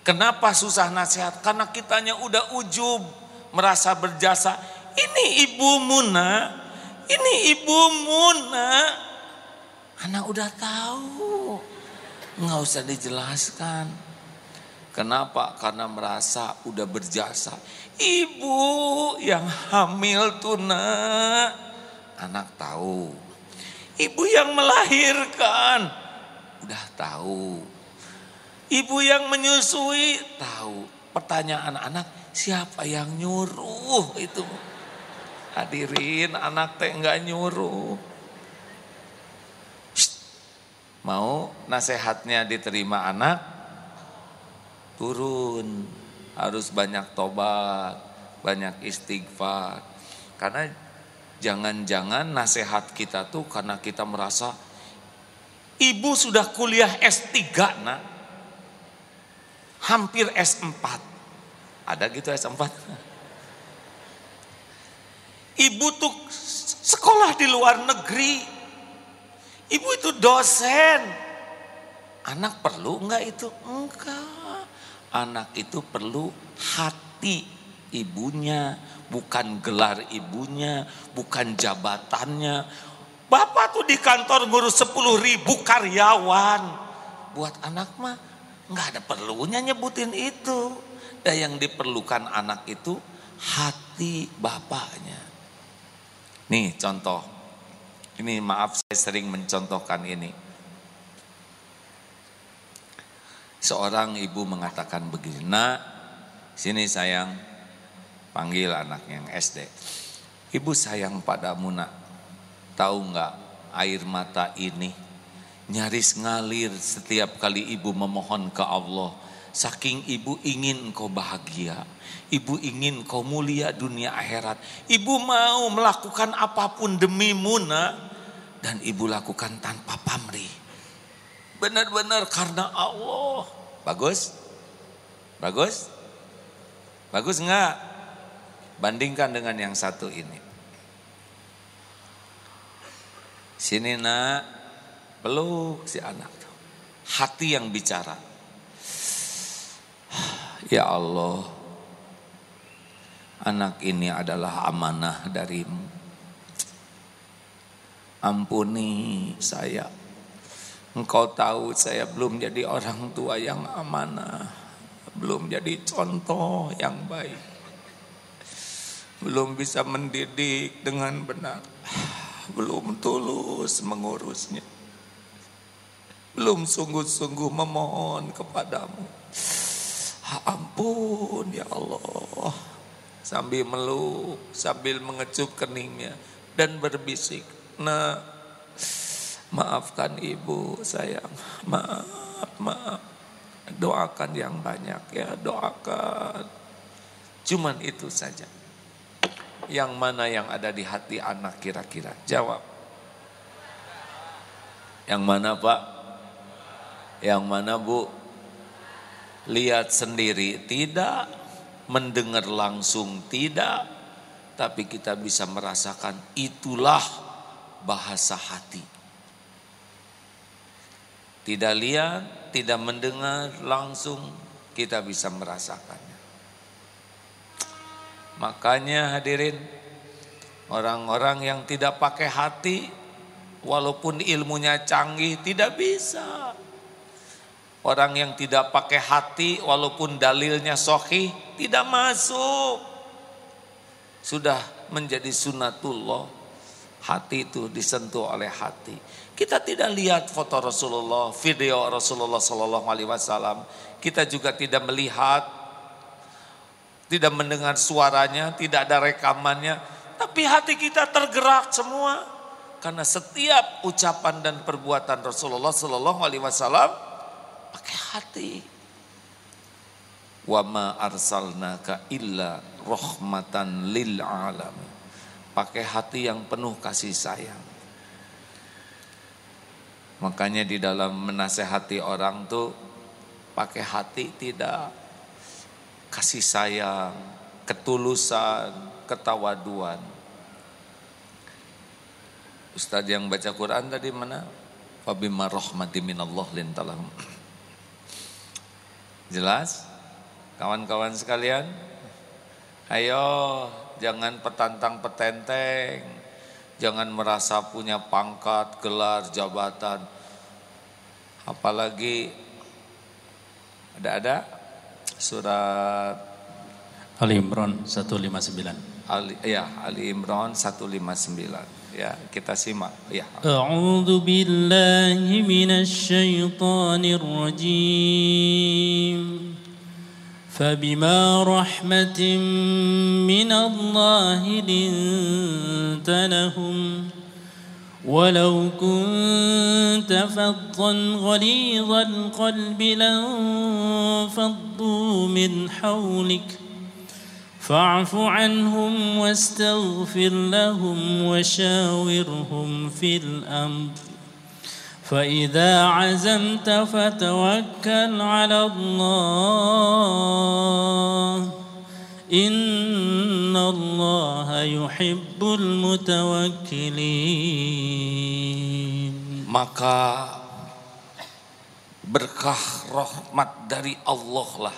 Kenapa susah nasihat? Karena kitanya udah ujub, merasa berjasa. Ini ibu Muna, ini ibu Muna. Anak udah tahu, nggak usah dijelaskan. Kenapa? Karena merasa udah berjasa. Ibu yang hamil tuh nak. Anak tahu. Ibu yang melahirkan. udah tahu. Ibu yang menyusui tahu. Pertanyaan anak, siapa yang nyuruh itu? Hadirin, anak teh enggak nyuruh. Mau nasihatnya diterima anak? Turun. Harus banyak tobat, banyak istighfar. Karena jangan-jangan nasihat kita tuh karena kita merasa ibu sudah kuliah S3 nak. Hampir S4. Ada gitu S4? (laughs) Ibu tuh sekolah di luar negeri. Ibu itu dosen. Anak perlu enggak itu? Enggak. Anak itu perlu hati ibunya, bukan gelar ibunya, bukan jabatannya. Bapak tuh di kantor ngurus 10 ribu karyawan. Buat anak mah nggak ada perlunya nyebutin itu. Dan yang diperlukan anak itu hati bapaknya. Nih contoh. Ini maaf saya sering mencontohkan ini. Seorang ibu mengatakan begini, nak sini sayang, panggil anaknya yang SD. Ibu sayang padamu nak, tahu nggak air mata ini nyaris ngalir setiap kali ibu memohon ke Allah. Saking ibu ingin engkau bahagia, ibu ingin kau mulia dunia akhirat. Ibu mau melakukan apa pun demi Muna dan ibu lakukan tanpa pamrih. Benar-benar karena Allah. Bagus? Bagus? Bagus enggak? Bandingkan dengan yang satu ini. Sini nak, peluk si anak. Hati yang bicara. Ya Allah, anak ini adalah amanah darimu. Ampuni saya. Engkau tahu saya belum jadi orang tua yang amanah. Belum jadi contoh yang baik belum bisa mendidik dengan benar, belum tulus mengurusnya, belum sungguh-sungguh memohon kepadamu. Ampun ya Allah, sambil meluk, sambil mengecup keningnya dan berbisik, nah maafkan ibu sayang, maaf, maaf. Doakan yang banyak ya, doakan. Cuman itu saja. Yang mana yang ada di hati anak kira-kira? Jawab. Yang mana Pak? Yang mana Bu? Lihat sendiri tidak, mendengar langsung tidak, tapi kita bisa merasakan itulah bahasa hati. Tidak lihat, tidak mendengar langsung, kita bisa merasakannya. Makanya hadirin orang-orang yang tidak pakai hati walaupun ilmunya canggih tidak bisa. Orang yang tidak pakai hati walaupun dalilnya sohi tidak masuk. Sudah menjadi sunatullah. Hati itu disentuh oleh hati. Kita tidak lihat foto Rasulullah, video Rasulullah Sallallahu Alaihi Wasallam. Kita juga tidak melihat tidak mendengar suaranya, tidak ada rekamannya, tapi hati kita tergerak semua karena setiap ucapan dan perbuatan Rasulullah Shallallahu Alaihi Wasallam pakai hati. Wa ma arsalnaka illa rahmatan lil alamin. Pakai hati yang penuh kasih sayang. Makanya di dalam menasehati orang tuh pakai hati tidak kasih sayang, ketulusan, ketawaduan. Ustadz yang baca Quran tadi mana? Fabima rahmati minallah lintalahum. Jelas? Kawan-kawan sekalian? Ayo jangan petantang petenteng. Jangan merasa punya pangkat, gelar, jabatan. Apalagi ada-ada surat Ali Imran 159. Ali, ya, Ali Imran 159. Ya, kita simak. Ya. A'udzu billahi minasy syaithanir rajim. فبما رحمة من الله لنت لهم ولو كنت فظا غليظ القلب لانفضوا من حولك فاعف عنهم واستغفر لهم وشاورهم في الأمر فاذا عزمت فتوكل على الله ان الله يحب المتوكلين Maka berkah rahmat dari Allah lah.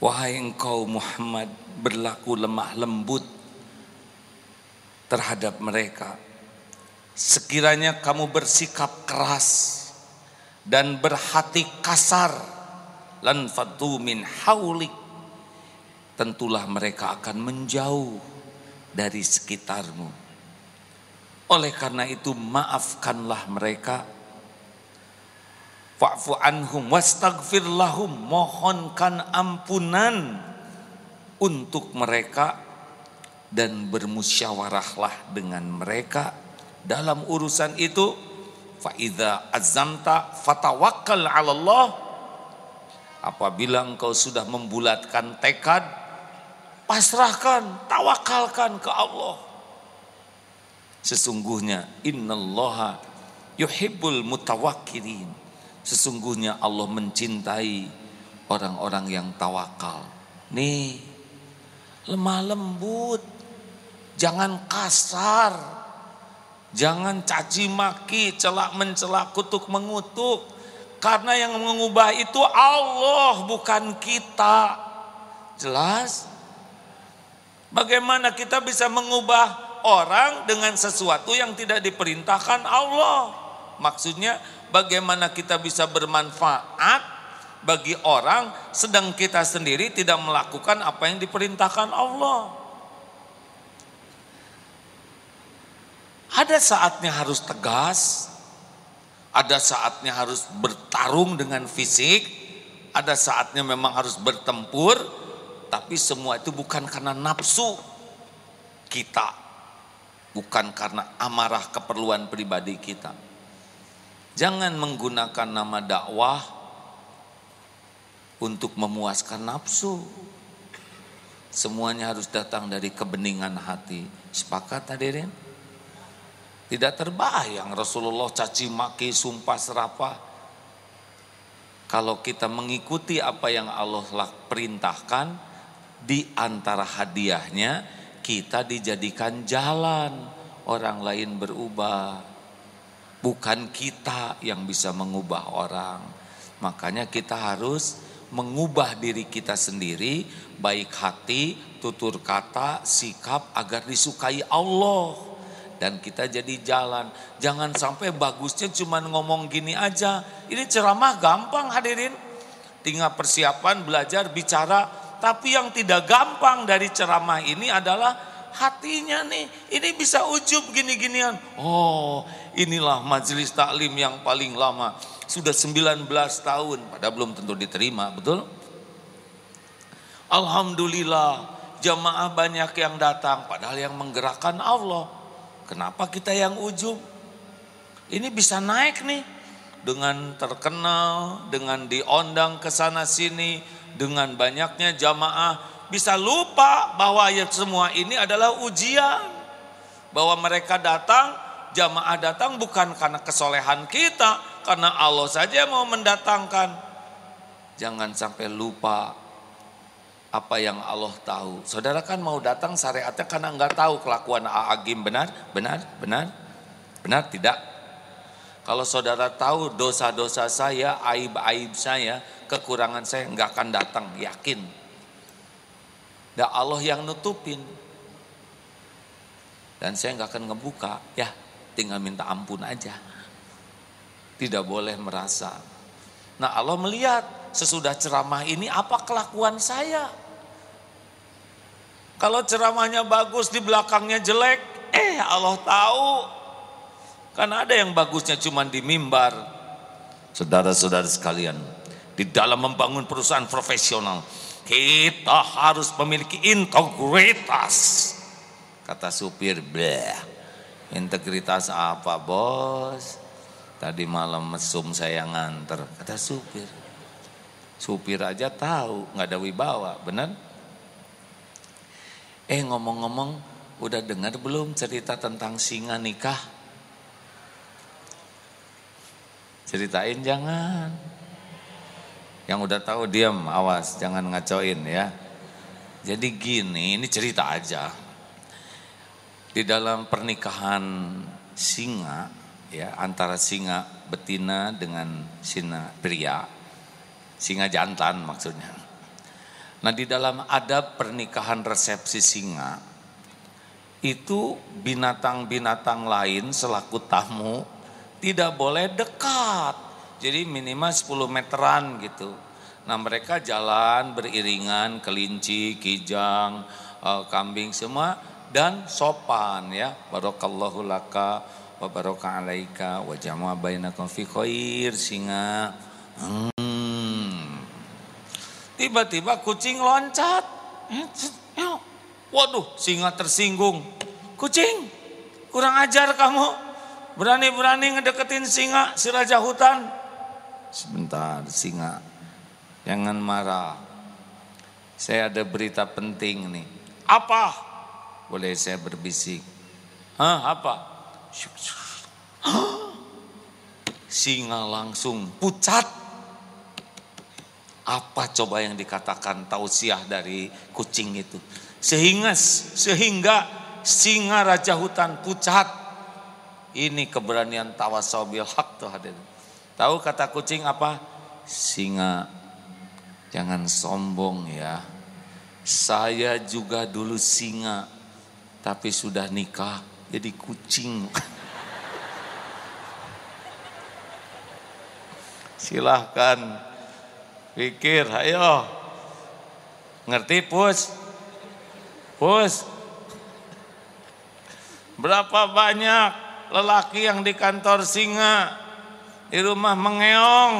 Wahai engkau Muhammad berlaku lemah lembut terhadap mereka. Sekiranya kamu bersikap keras dan berhati kasar lan fatu min haulik tentulah mereka akan menjauh dari sekitarmu. Oleh karena itu maafkanlah mereka. Fa'fu anhum wastaghfir lahum. Mohonkan ampunan untuk mereka dan bermusyawarahlah dengan mereka dalam urusan itu. Fa'idha azamta fatawakkal 'ala Allah. Apabila engkau sudah membulatkan tekad, pasrahkan, tawakalkan ke Allah. Sesungguhnya innallaha yuhibbul mutawakkilin. Sesungguhnya Allah mencintai orang-orang yang tawakal. Nih, lemah lembut. Jangan kasar. Jangan caci maki, celak mencelak, kutuk mengutuk. Karena yang mengubah itu Allah bukan kita. Jelas? Bagaimana kita bisa mengubah orang dengan sesuatu yang tidak diperintahkan Allah. Maksudnya bagaimana kita bisa bermanfaat bagi orang sedang kita sendiri tidak melakukan apa yang diperintahkan Allah. Ada saatnya harus tegas, ada saatnya harus bertarung dengan fisik, ada saatnya memang harus bertempur, tapi semua itu bukan karena nafsu kita, bukan karena amarah keperluan pribadi kita. Jangan menggunakan nama dakwah untuk memuaskan nafsu. Semuanya harus datang dari kebeningan hati. Sepakat hadirin? Tidak terbayang Rasulullah caci maki, sumpah serapah. Kalau kita mengikuti apa yang Allah perintahkan, di antara hadiahnya kita dijadikan jalan orang lain berubah. Bukan kita yang bisa mengubah orang. Makanya kita harus mengubah diri kita sendiri, baik hati, tutur kata, sikap agar disukai Allah. Dan kita jadi jalan. Jangan sampai bagusnya cuma ngomong gini aja. Ini ceramah gampang hadirin. Tinggal persiapan, belajar, bicara. Tapi yang tidak gampang dari ceramah ini adalah hatinya nih. Ini bisa ujub gini-ginian. Oh inilah majelis taklim yang paling lama. Sudah 19 tahun. Padahal belum tentu diterima, betul? Alhamdulillah jamaah banyak yang datang. Padahal yang menggerakkan Allah. Kenapa kita yang ujub? Ini bisa naik nih. Dengan terkenal, dengan diondang ke sana sini, dengan banyaknya jamaah bisa lupa bahwa ya semua ini adalah ujian. Bahwa mereka datang, jamaah datang bukan karena kesolehan kita, karena Allah saja mau mendatangkan. Jangan sampai lupa apa yang Allah tahu. Saudara kan mau datang syariatnya karena nggak tahu kelakuan Aagim benar, benar, benar, benar tidak. Kalau saudara tahu dosa-dosa saya, aib-aib saya, kekurangan saya nggak akan datang, yakin. Dan Allah yang nutupin. Dan saya nggak akan ngebuka, ya tinggal minta ampun aja. Tidak boleh merasa. Nah Allah melihat sesudah ceramah ini apa kelakuan saya. Kalau ceramahnya bagus di belakangnya jelek, eh Allah tahu. Karena ada yang bagusnya cuma di mimbar. Saudara-saudara sekalian, di dalam membangun perusahaan profesional, kita harus memiliki integritas. Kata supir, bleh. Integritas apa bos? Tadi malam mesum saya nganter, kata supir. Supir aja tahu, nggak ada wibawa, benar? Eh ngomong-ngomong, udah dengar belum cerita tentang singa nikah? Ceritain jangan. Yang udah tahu diam, awas, jangan ngacoin ya. Jadi gini, ini cerita aja. Di dalam pernikahan singa, ya antara singa betina dengan singa pria, singa jantan maksudnya. Nah di dalam adab pernikahan resepsi singa, itu binatang-binatang lain selaku tamu tidak boleh dekat. Jadi minimal 10 meteran gitu. Nah mereka jalan beriringan kelinci, kijang, uh, kambing semua dan sopan ya. Barakallahu laka wa baraka alaika wa jama'a bainakum fi khair singa. Hmm. Tiba-tiba kucing loncat. Waduh, singa tersinggung. Kucing, kurang ajar kamu. Berani-berani ngedeketin singa, si raja hutan. Sebentar, singa. Jangan marah. Saya ada berita penting nih. Apa? Boleh saya berbisik? Hah, apa? (gasps) Singa langsung pucat. Apa coba yang dikatakan tausiah dari kucing itu? Sehingga sehingga singa raja hutan pucat ini keberanian tawasobil hak tuh hadir. Tahu kata kucing apa? Singa. Jangan sombong ya. Saya juga dulu singa. Tapi sudah nikah jadi kucing. (laughs) Silahkan pikir, ayo. Ngerti pus? Pus? Berapa banyak lelaki yang di kantor singa, di rumah mengeong.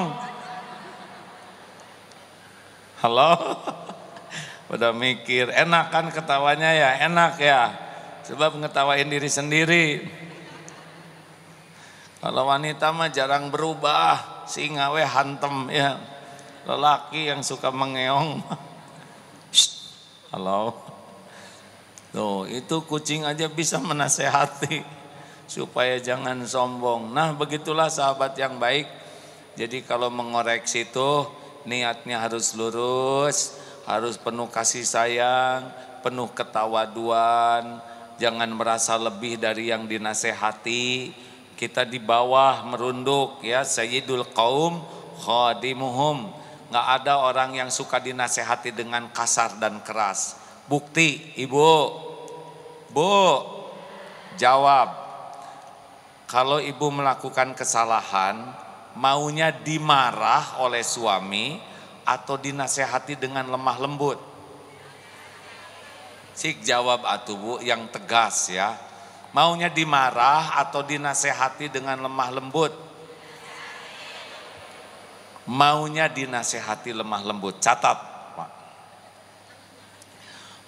Halo? Udah mikir, enak kan ketawanya ya, enak ya. Sebab ngetawain diri sendiri. Kalau wanita mah jarang berubah, singa we hantem ya. Lelaki yang suka mengeong. Halo? Tuh, itu kucing aja bisa menasehati supaya jangan sombong. Nah, begitulah sahabat yang baik. Jadi kalau mengoreksi itu niatnya harus lurus, harus penuh kasih sayang, penuh ketawaduan, jangan merasa lebih dari yang dinasehati. Kita di bawah merunduk ya Sayyidul Qaum khadimuhum. Nggak ada orang yang suka dinasehati dengan kasar dan keras. Bukti, Ibu. Bu, jawab kalau ibu melakukan kesalahan, maunya dimarah oleh suami atau dinasehati dengan lemah lembut? Sik jawab atuh bu yang tegas ya. Maunya dimarah atau dinasehati dengan lemah lembut? Maunya dinasehati lemah lembut. Catat Pak.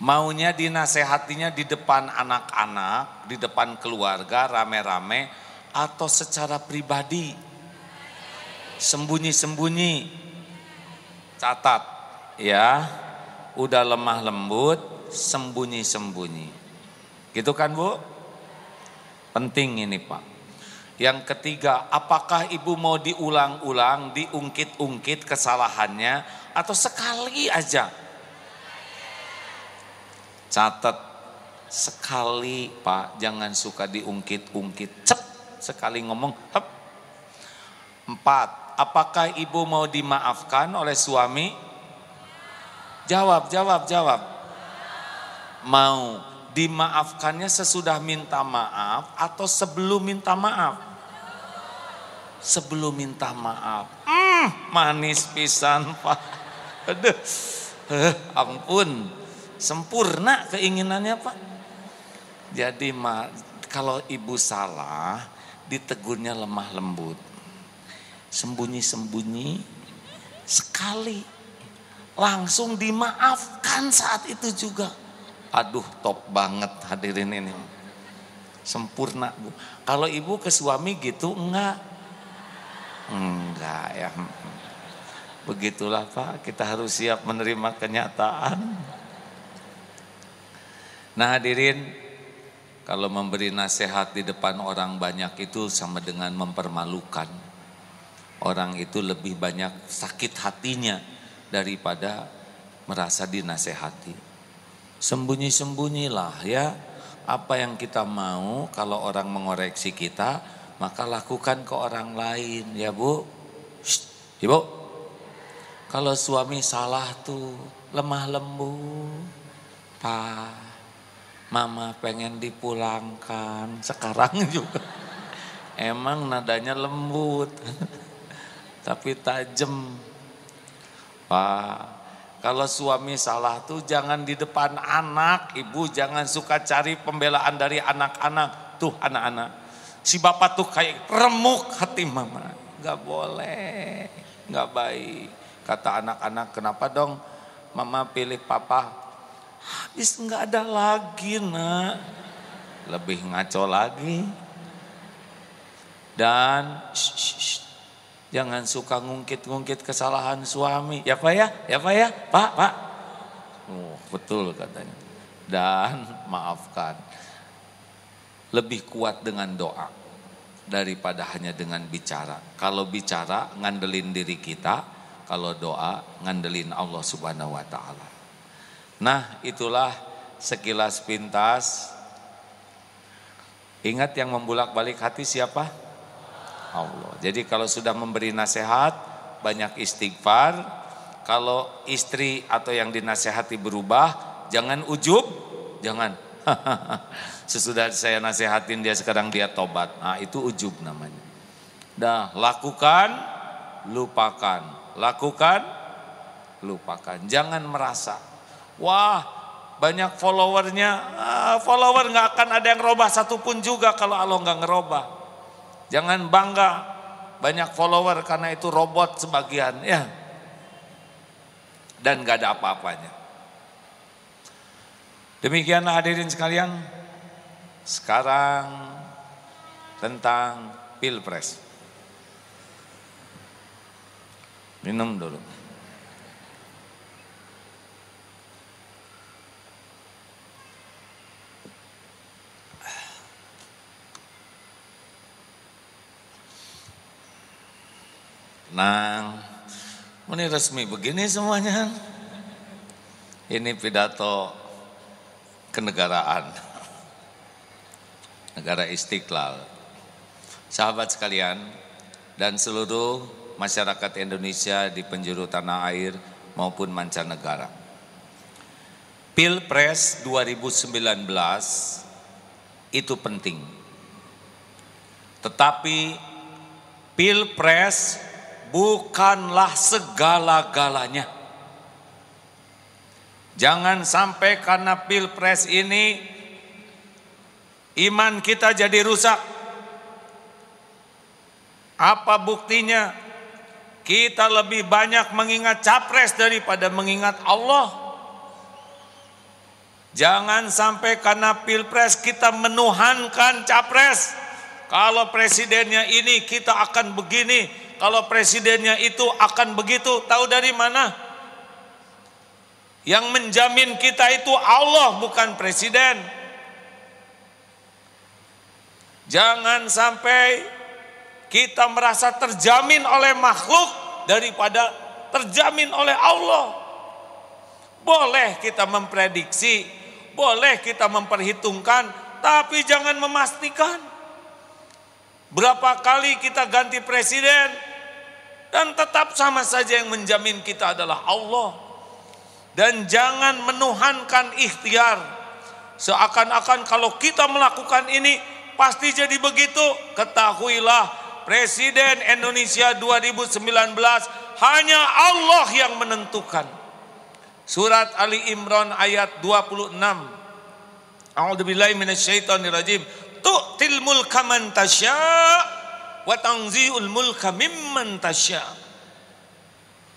Maunya dinasehatinya di depan anak-anak, di depan keluarga rame-rame atau secara pribadi? Sembunyi-sembunyi. Catat ya. Udah lemah lembut sembunyi-sembunyi. Gitu kan Bu? Penting ini Pak yang ketiga apakah ibu mau diulang-ulang diungkit-ungkit kesalahannya atau sekali aja catat sekali Pak jangan suka diungkit-ungkit cep sekali ngomong hep. Empat, apakah ibu mau dimaafkan oleh suami? Jawab, jawab, jawab. Mau dimaafkannya sesudah minta maaf atau sebelum minta maaf? Sebelum minta maaf. Hmm, manis pisan, (laughs) Pak. Aduh, eh, ampun. sempurna keinginannya Pak. Jadi kalau ibu salah ditegurnya lemah lembut. Sembunyi-sembunyi sekali langsung dimaafkan saat itu juga. Aduh top banget hadirin ini. Sempurna Bu. Kalau ibu ke suami gitu enggak? Enggak ya. Begitulah Pak, kita harus siap menerima kenyataan. Nah hadirin, kalau memberi nasihat di depan orang banyak itu sama dengan mempermalukan. Orang itu lebih banyak sakit hatinya daripada merasa dinasehati. Sembunyi-sembunyilah ya, apa yang kita mau kalau orang mengoreksi kita, maka lakukan ke orang lain ya Bu. Shh, Ibu, kalau suami salah tuh lemah lembut. Pak, mama pengen dipulangkan. Sekarang (laughs) juga. Emang nadanya lembut. (laughs) Tapi tajam. Pak, kalau suami salah tuh jangan di depan anak. Ibu jangan suka cari pembelaan dari anak-anak. Tuh anak-anak. Si bapak tuh kayak remuk hati mama. Gak boleh. Gak baik. Kata anak-anak, kenapa dong mama pilih papa? Habis nggak ada lagi nak. Lebih ngaco lagi. Dan shh, shh, shh, jangan suka ngungkit-ngungkit kesalahan suami. Ya Pak ya, ya Pak ya, Pak, Pak. Oh, betul katanya. Dan maafkan. Lebih kuat dengan doa daripada hanya dengan bicara. Kalau bicara ngandelin diri kita, kalau doa ngandelin Allah Subhanahu wa taala. Nah, itulah sekilas pintas. Ingat yang membulak-balik hati siapa? Allah. Jadi kalau sudah memberi nasihat, banyak istighfar. Kalau istri atau yang dinasehati berubah, jangan ujub, jangan. (laughs) Sesudah saya nasihatin dia sekarang dia tobat. Nah, itu ujub namanya. Dah, lakukan, lupakan lakukan, lupakan. Jangan merasa, wah banyak followernya, ah, follower nggak akan ada yang robah satupun juga kalau Allah nggak ngerobah. Jangan bangga banyak follower karena itu robot sebagian ya. Dan nggak ada apa-apanya. Demikianlah hadirin sekalian. Sekarang tentang pilpres. Minum dulu. Nang, ini resmi begini semuanya. Ini pidato kenegaraan. Negara Istiqlal. Sahabat sekalian dan seluruh masyarakat Indonesia di penjuru tanah air maupun mancanegara. Pilpres 2019 itu penting. Tetapi Pilpres bukanlah segala-galanya. Jangan sampai karena Pilpres ini iman kita jadi rusak. Apa buktinya? Kita lebih banyak mengingat capres daripada mengingat Allah. Jangan sampai karena pilpres kita menuhankan capres. Kalau presidennya ini kita akan begini, kalau presidennya itu akan begitu. Tahu dari mana? Yang menjamin kita itu Allah bukan presiden. Jangan sampai kita merasa terjamin oleh makhluk daripada terjamin oleh Allah. Boleh kita memprediksi, boleh kita memperhitungkan, tapi jangan memastikan. Berapa kali kita ganti presiden dan tetap sama saja yang menjamin kita adalah Allah. Dan jangan menuhankan ikhtiar. Seakan-akan kalau kita melakukan ini pasti jadi begitu. Ketahuilah Presiden Indonesia 2019 hanya Allah yang menentukan. Surat Ali Imran ayat 26. A'udzubillahi minasyaitonirrajim. Tu'til mulka man tasya' wa tanzi'ul mulka mimman tasya'.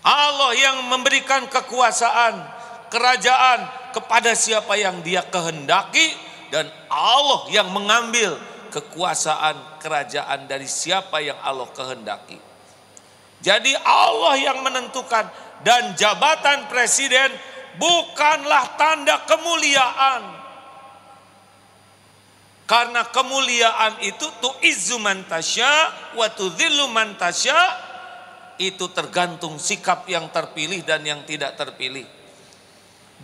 Allah yang memberikan kekuasaan, kerajaan kepada siapa yang dia kehendaki dan Allah yang mengambil kekuasaan kerajaan dari siapa yang Allah kehendaki. Jadi Allah yang menentukan dan jabatan presiden bukanlah tanda kemuliaan. Karena kemuliaan itu tu izzu man tasya wa tudhillu man tasya itu tergantung sikap yang terpilih dan yang tidak terpilih.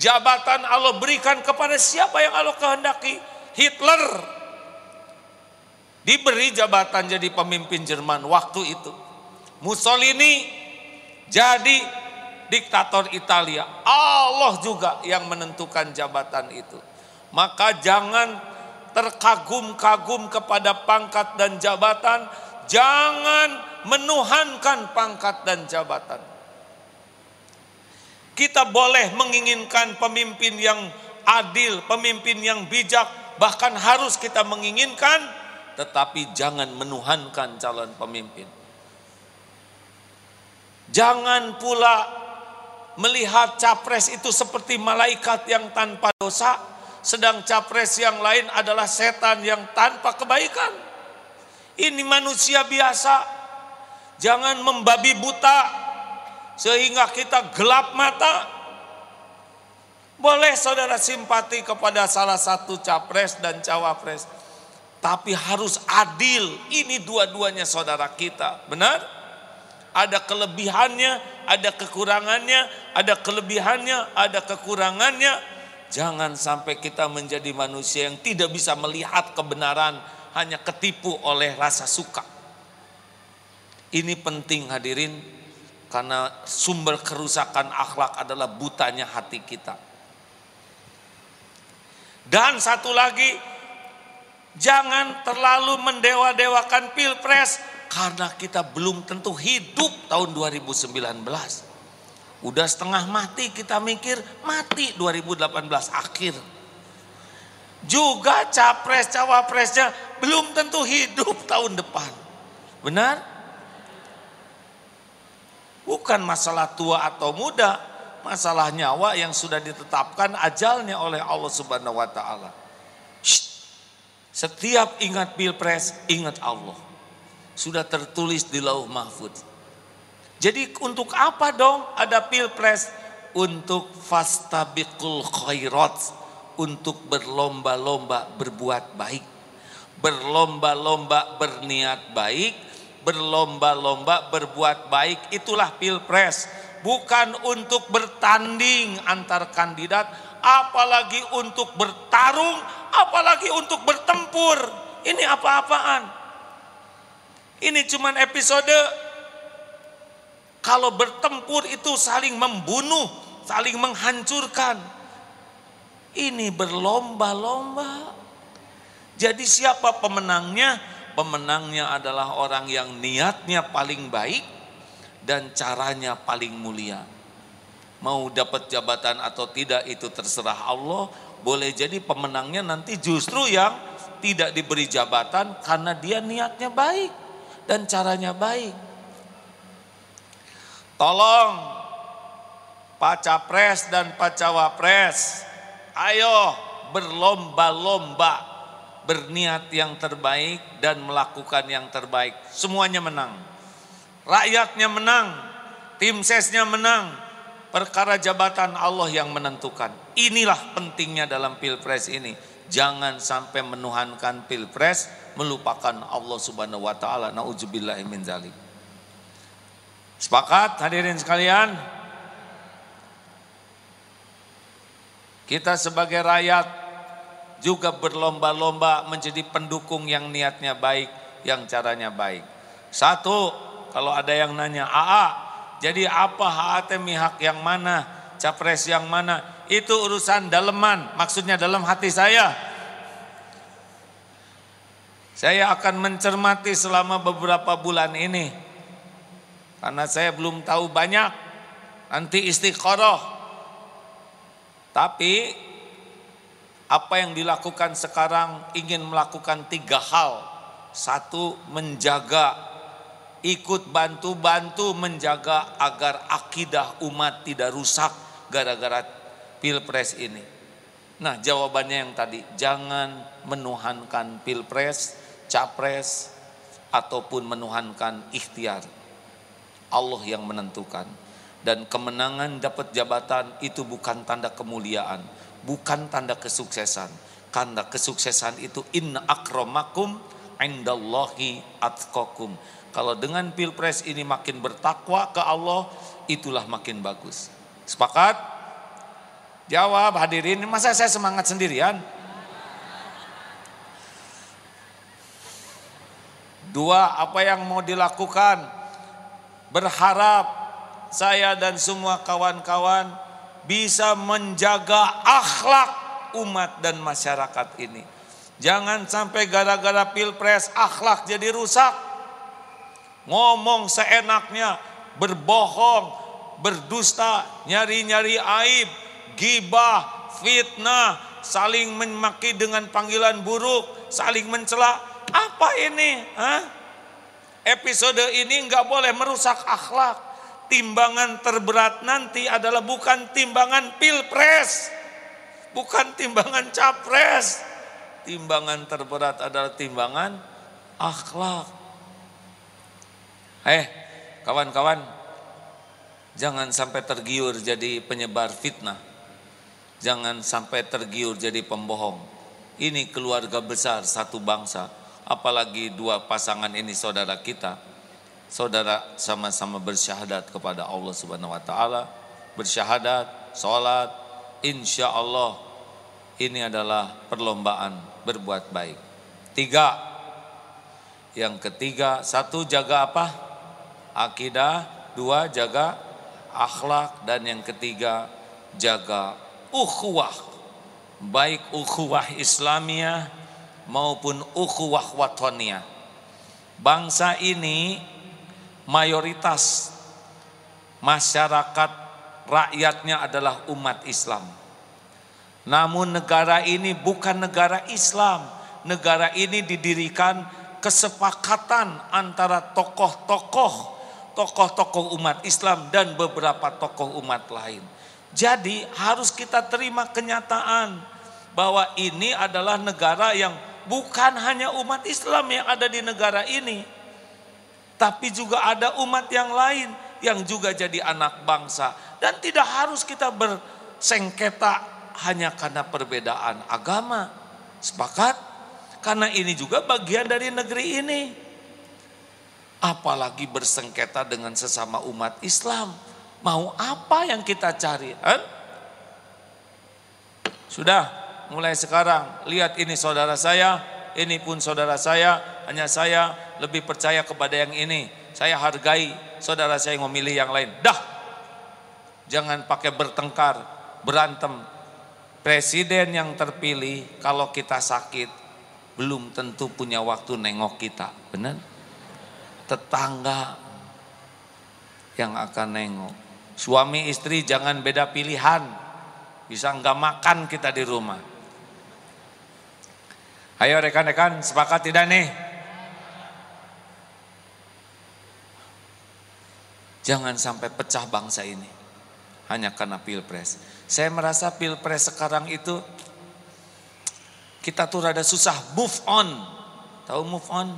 Jabatan Allah berikan kepada siapa yang Allah kehendaki. Hitler diberi jabatan jadi pemimpin Jerman waktu itu. Mussolini jadi diktator Italia. Allah juga yang menentukan jabatan itu. Maka jangan terkagum-kagum kepada pangkat dan jabatan, jangan menuhankan pangkat dan jabatan. Kita boleh menginginkan pemimpin yang adil, pemimpin yang bijak, bahkan harus kita menginginkan, tetapi jangan menuhankan calon pemimpin. Jangan pula melihat capres itu seperti malaikat yang tanpa dosa, sedang capres yang lain adalah setan yang tanpa kebaikan. Ini manusia biasa, Jangan membabi buta sehingga kita gelap mata. Boleh saudara simpati kepada salah satu capres dan cawapres. Tapi harus adil. Ini dua-duanya saudara kita. Benar? Ada kelebihannya, ada kekurangannya, ada kelebihannya, ada kekurangannya. Jangan sampai kita menjadi manusia yang tidak bisa melihat kebenaran, hanya ketipu oleh rasa suka. Ini penting hadirin karena sumber kerusakan akhlak adalah butanya hati kita. Dan satu lagi, jangan terlalu mendewa-dewakan pilpres karena kita belum tentu hidup tahun 2019. Udah setengah mati kita mikir mati 2018 akhir. Juga capres cawapresnya belum tentu hidup (laughs) tahun depan. Benar? Bukan masalah tua atau muda, masalah nyawa yang sudah ditetapkan ajalnya oleh Allah Subhanahu wa taala. Setiap ingat pilpres, ingat Allah. Sudah tertulis di Lauh Mahfuz. Jadi untuk apa dong ada pilpres? Untuk fastabiqul khairat, untuk berlomba-lomba berbuat baik. Berlomba-lomba berniat baik, berlomba-lomba berbuat baik itulah pilpres bukan untuk bertanding antar kandidat apalagi untuk bertarung apalagi untuk bertempur ini apa-apaan ini cuman episode kalau bertempur itu saling membunuh saling menghancurkan ini berlomba-lomba jadi siapa pemenangnya pemenangnya adalah orang yang niatnya paling baik dan caranya paling mulia. Mau dapat jabatan atau tidak itu terserah Allah. Boleh jadi pemenangnya nanti justru yang tidak diberi jabatan karena dia niatnya baik dan caranya baik. Tolong Pak Capres dan Pak Cawapres, ayo berlomba-lomba berniat yang terbaik dan melakukan yang terbaik. Semuanya menang. Rakyatnya menang, tim sesnya menang. Perkara jabatan Allah yang menentukan. Inilah pentingnya dalam pilpres ini. Jangan sampai menuhankan pilpres, melupakan Allah Subhanahu wa taala. Nauzubillahi min zalik. Sepakat hadirin sekalian? Kita sebagai rakyat juga berlomba-lomba menjadi pendukung yang niatnya baik, yang caranya baik. Satu, kalau ada yang nanya, AA, jadi apa HAT mihak yang mana, capres yang mana? Itu urusan daleman, maksudnya dalam hati saya. Saya akan mencermati selama beberapa bulan ini. Karena saya belum tahu banyak. Nanti istiqoroh. Tapi apa yang dilakukan sekarang ingin melakukan tiga hal. Satu, menjaga, ikut bantu-bantu menjaga agar akidah umat tidak rusak gara-gara pilpres ini. Nah jawabannya yang tadi, jangan menuhankan pilpres, capres, ataupun menuhankan ikhtiar. Allah yang menentukan. Dan kemenangan dapat jabatan itu bukan tanda kemuliaan, bukan tanda kesuksesan. Tanda kesuksesan itu inna akramakum indallahi atqakum. Kalau dengan pilpres ini makin bertakwa ke Allah, itulah makin bagus. Sepakat? Jawab hadirin, masa saya semangat sendirian? Dua, apa yang mau dilakukan? Berharap saya dan semua kawan-kawan bisa menjaga akhlak umat dan masyarakat ini. Jangan sampai gara-gara pilpres akhlak jadi rusak. Ngomong seenaknya, berbohong, berdusta, nyari-nyari aib, gibah, fitnah, saling memaki dengan panggilan buruk, saling mencela. Apa ini? Hah? Episode ini nggak boleh merusak akhlak timbangan terberat nanti adalah bukan timbangan pilpres, bukan timbangan capres. Timbangan terberat adalah timbangan akhlak. Eh, kawan-kawan, jangan sampai tergiur jadi penyebar fitnah. Jangan sampai tergiur jadi pembohong. Ini keluarga besar satu bangsa, apalagi dua pasangan ini saudara kita saudara sama-sama bersyahadat kepada Allah Subhanahu wa taala, bersyahadat, salat, insya Allah ini adalah perlombaan berbuat baik. Tiga, yang ketiga, satu jaga apa? Akidah, dua jaga akhlak, dan yang ketiga jaga ukhuwah. Baik ukhuwah Islamiyah maupun ukhuwah watoniyah. Bangsa ini mayoritas masyarakat rakyatnya adalah umat Islam. Namun negara ini bukan negara Islam. Negara ini didirikan kesepakatan antara tokoh-tokoh tokoh-tokoh umat Islam dan beberapa tokoh umat lain. Jadi harus kita terima kenyataan bahwa ini adalah negara yang bukan hanya umat Islam yang ada di negara ini, tapi juga ada umat yang lain yang juga jadi anak bangsa. Dan tidak harus kita bersengketa hanya karena perbedaan agama. Sepakat? Karena ini juga bagian dari negeri ini. Apalagi bersengketa dengan sesama umat Islam. Mau apa yang kita cari? Eh? Sudah, mulai sekarang lihat ini saudara saya, ini pun saudara saya, hanya saya lebih percaya kepada yang ini. Saya hargai saudara saya yang memilih yang lain. Dah, jangan pakai bertengkar, berantem. Presiden yang terpilih kalau kita sakit belum tentu punya waktu nengok kita, benar? Tetangga yang akan nengok. Suami istri jangan beda pilihan, bisa nggak makan kita di rumah. Ayo rekan-rekan sepakat tidak nih? Jangan sampai pecah bangsa ini hanya karena pilpres. Saya merasa pilpres sekarang itu kita tuh rada susah move on. Tahu move on?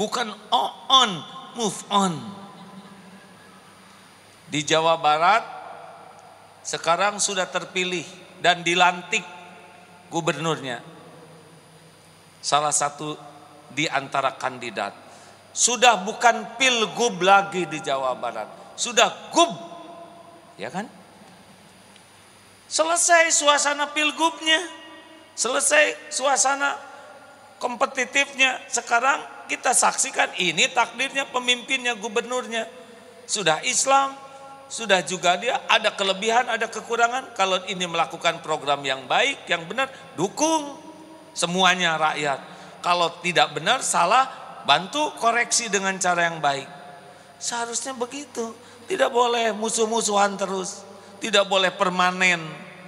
Bukan on, move on. Di Jawa Barat sekarang sudah terpilih dan dilantik gubernurnya. Salah satu di antara kandidat sudah bukan pilgub lagi di Jawa Barat. Sudah gub. Ya kan? Selesai suasana pilgubnya. Selesai suasana kompetitifnya. Sekarang kita saksikan ini takdirnya pemimpinnya, gubernurnya. Sudah Islam, sudah juga dia ada kelebihan, ada kekurangan. Kalau ini melakukan program yang baik, yang benar, dukung semuanya rakyat. Kalau tidak benar, salah, bantu koreksi dengan cara yang baik. Seharusnya begitu. Tidak boleh musuh-musuhan terus. Tidak boleh permanen.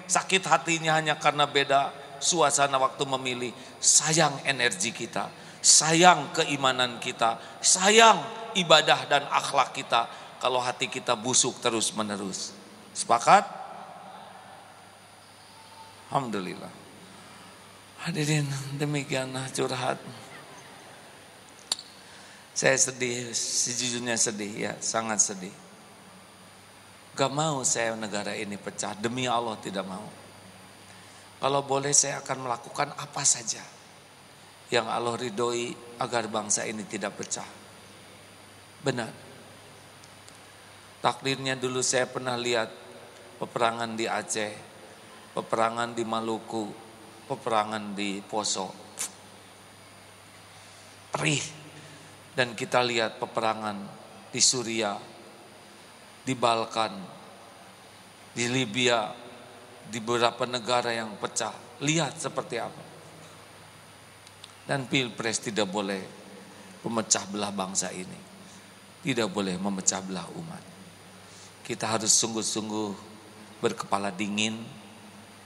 sakit hatinya hanya karena beda suasana waktu memilih. Sayang energi kita, sayang keimanan kita, sayang ibadah dan akhlak kita kalau hati kita busuk terus menerus. Sepakat? Alhamdulillah. Hadirin demikianlah curhat. Saya sedih, sejujurnya sedih ya, sangat sedih. Gak mau saya negara ini pecah, demi Allah tidak mau. Kalau boleh saya akan melakukan apa saja yang Allah ridhoi agar bangsa ini tidak pecah. Benar. Takdirnya dulu saya pernah lihat peperangan di Aceh, peperangan di Maluku, peperangan di Poso. Perih dan kita lihat peperangan di Suria, di Balkan, di Libya, di beberapa negara yang pecah. Lihat seperti apa. Dan pilpres tidak boleh memecah belah bangsa ini. Tidak boleh memecah belah umat. Kita harus sungguh-sungguh berkepala dingin,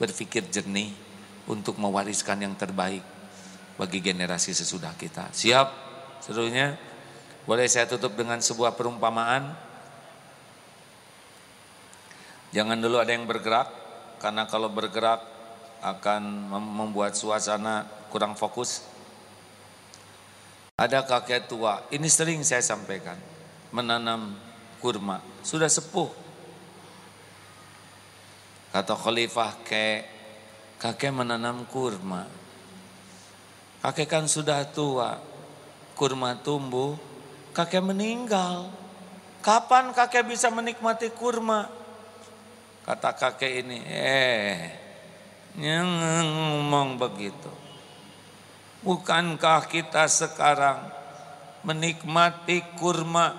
berpikir jernih untuk mewariskan yang terbaik bagi generasi sesudah kita. Siap? Seluruhnya boleh saya tutup dengan sebuah perumpamaan. Jangan dulu ada yang bergerak karena kalau bergerak akan membuat suasana kurang fokus. Ada kakek tua, ini sering saya sampaikan, menanam kurma, sudah sepuh. Kata khalifah kek, kakek menanam kurma. Kakek kan sudah tua, kurma tumbuh, kakek meninggal. Kapan kakek bisa menikmati kurma? Kata kakek ini, eh, ngomong begitu. Bukankah kita sekarang menikmati kurma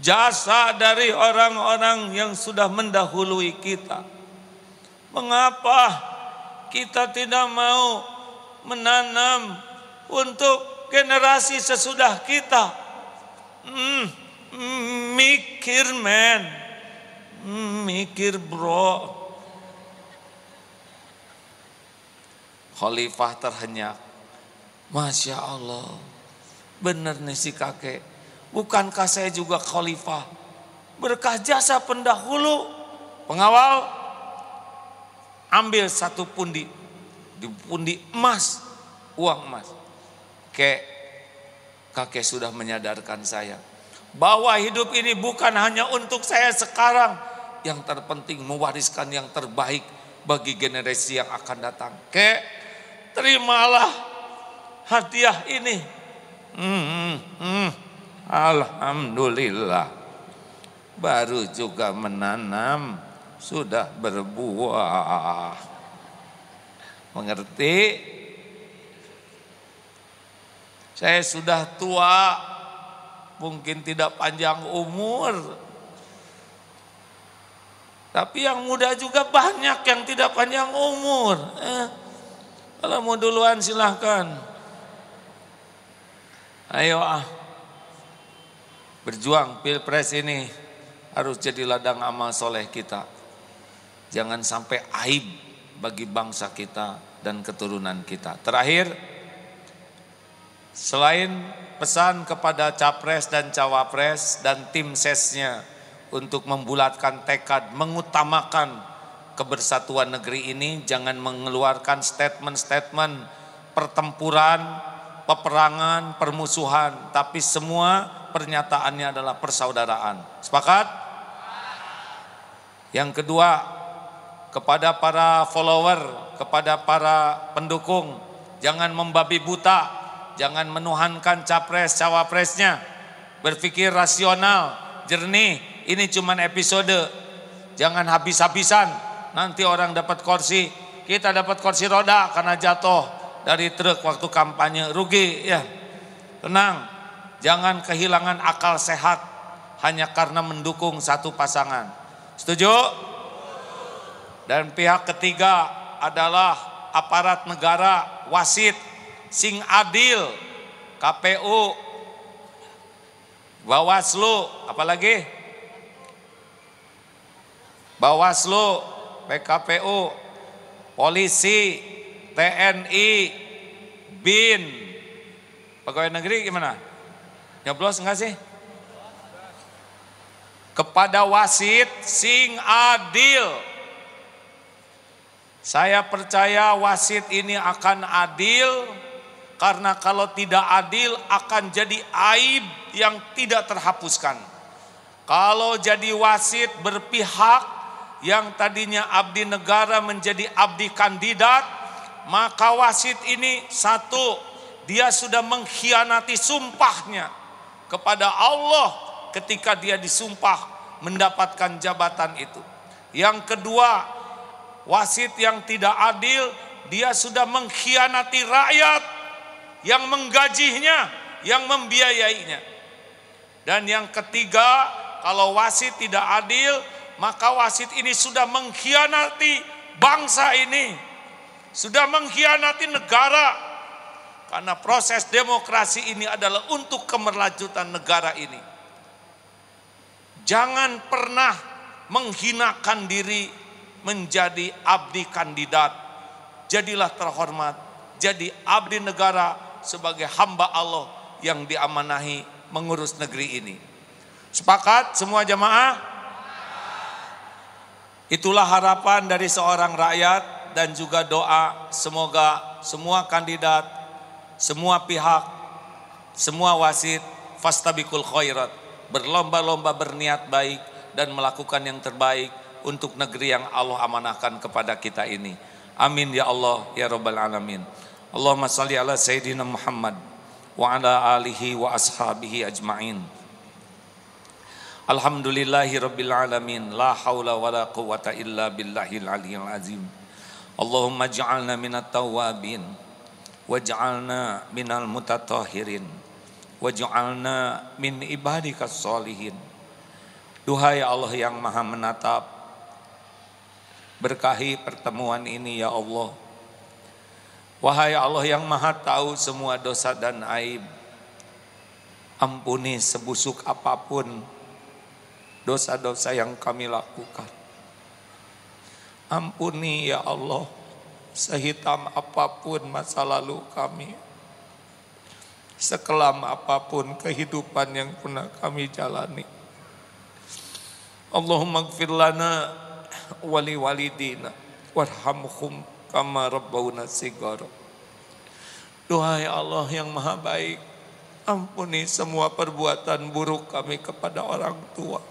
jasa dari orang-orang yang sudah mendahului kita? Mengapa kita tidak mau menanam untuk generasi sesudah kita. Hmm, mikir men, mikir bro. Khalifah terhenyak. Masya Allah. Benar nih si kakek. Bukankah saya juga khalifah? Berkah jasa pendahulu. Pengawal. Ambil satu pundi. Di pundi emas. Uang emas kakek, kakek sudah menyadarkan saya bahwa hidup ini bukan hanya untuk saya sekarang, yang terpenting mewariskan yang terbaik bagi generasi yang akan datang. Kek, terimalah hadiah ini. Hmm, hmm, hmm. Alhamdulillah. Baru juga menanam, sudah berbuah. Mengerti? Saya sudah tua, mungkin tidak panjang umur. Tapi yang muda juga banyak yang tidak panjang umur. Eh, kalau mau duluan silahkan. Ayo ah. Berjuang pilpres ini harus jadi ladang amal soleh kita. Jangan sampai aib bagi bangsa kita dan keturunan kita. Terakhir, Selain pesan kepada capres dan cawapres dan tim sesnya untuk membulatkan tekad mengutamakan kebersatuan negeri ini jangan mengeluarkan statement-statement pertempuran, peperangan, permusuhan, tapi semua pernyataannya adalah persaudaraan. Sepakat? Yang kedua, kepada para follower, kepada para pendukung, jangan membabi buta Jangan menuhankan capres cawapresnya. Berpikir rasional, jernih. Ini cuma episode. Jangan habis-habisan. Nanti orang dapat kursi, kita dapat kursi roda karena jatuh dari truk waktu kampanye. Rugi ya. Tenang. Jangan kehilangan akal sehat hanya karena mendukung satu pasangan. Setuju? Dan pihak ketiga adalah aparat negara, wasit, sing adil, KPU, Bawaslu, apalagi? Bawaslu, PKPU, polisi, TNI, BIN, pegawai negeri gimana? Nyoblos enggak sih? Kepada wasit sing adil. Saya percaya wasit ini akan adil karena kalau tidak adil akan jadi aib yang tidak terhapuskan. Kalau jadi wasit berpihak yang tadinya abdi negara menjadi abdi kandidat, maka wasit ini satu, dia sudah mengkhianati sumpahnya kepada Allah ketika dia disumpah mendapatkan jabatan itu. Yang kedua, wasit yang tidak adil, dia sudah mengkhianati rakyat yang menggajinya, yang membiayainya. Dan yang ketiga, kalau wasit tidak adil, maka wasit ini sudah mengkhianati bangsa ini. Sudah mengkhianati negara. Karena proses demokrasi ini adalah untuk kemerlanjutan negara ini. Jangan pernah menghinakan diri menjadi abdi kandidat. Jadilah terhormat, jadi abdi negara sebagai hamba Allah yang diamanahi mengurus negeri ini. Sepakat semua jamaah? Itulah harapan dari seorang rakyat dan juga doa semoga semua kandidat, semua pihak, semua wasit fastabikul khairat berlomba-lomba berniat baik dan melakukan yang terbaik untuk negeri yang Allah amanahkan kepada kita ini. Amin ya Allah ya rabbal alamin. Allahumma salli ala sayyidina Muhammad wa ala alihi wa ashabihi ajma'in. Alhamdulillahi rabbil alamin La hawla wa la quwata illa billahil aliyil azim Allahumma ja'alna minat tawabin Waj'alna minal mutatahirin Waj'alna min ibadikas solihin Duhai Allah yang maha menatap Berkahi pertemuan ini ya Allah Wahai Allah yang maha tahu semua dosa dan aib Ampuni sebusuk apa pun dosa-dosa yang kami lakukan. Ampuni ya Allah, sehitam apa pun masa lalu kami. Sekelam apa pun kehidupan yang pernah kami jalani. Allahumma gfir lana wali walidina warhamhum kama rabbawna. Doa ya Allah yang maha baik, ampuni semua perbuatan buruk kami kepada orang tua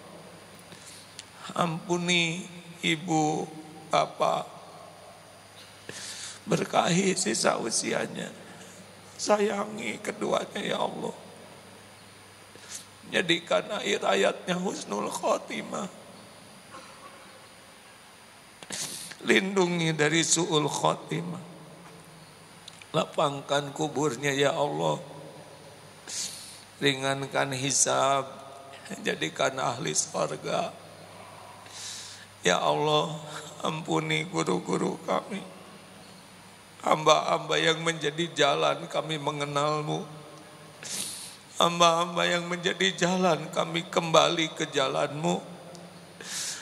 Ampuni ibu, bapak. Berkahi sisa usianya. Sayangi keduanya ya Allah. Jadikan akhir ayatnya husnul khotimah. Lindungi dari su'ul khotimah. Lapangkan kuburnya ya Allah. Ringankan hisab. Jadikan ahli surga. Ya Allah, ampuni guru-guru kami. Hamba-hamba yang menjadi jalan kami mengenalmu. Hamba-hamba yang menjadi jalan kami kembali ke jalanmu.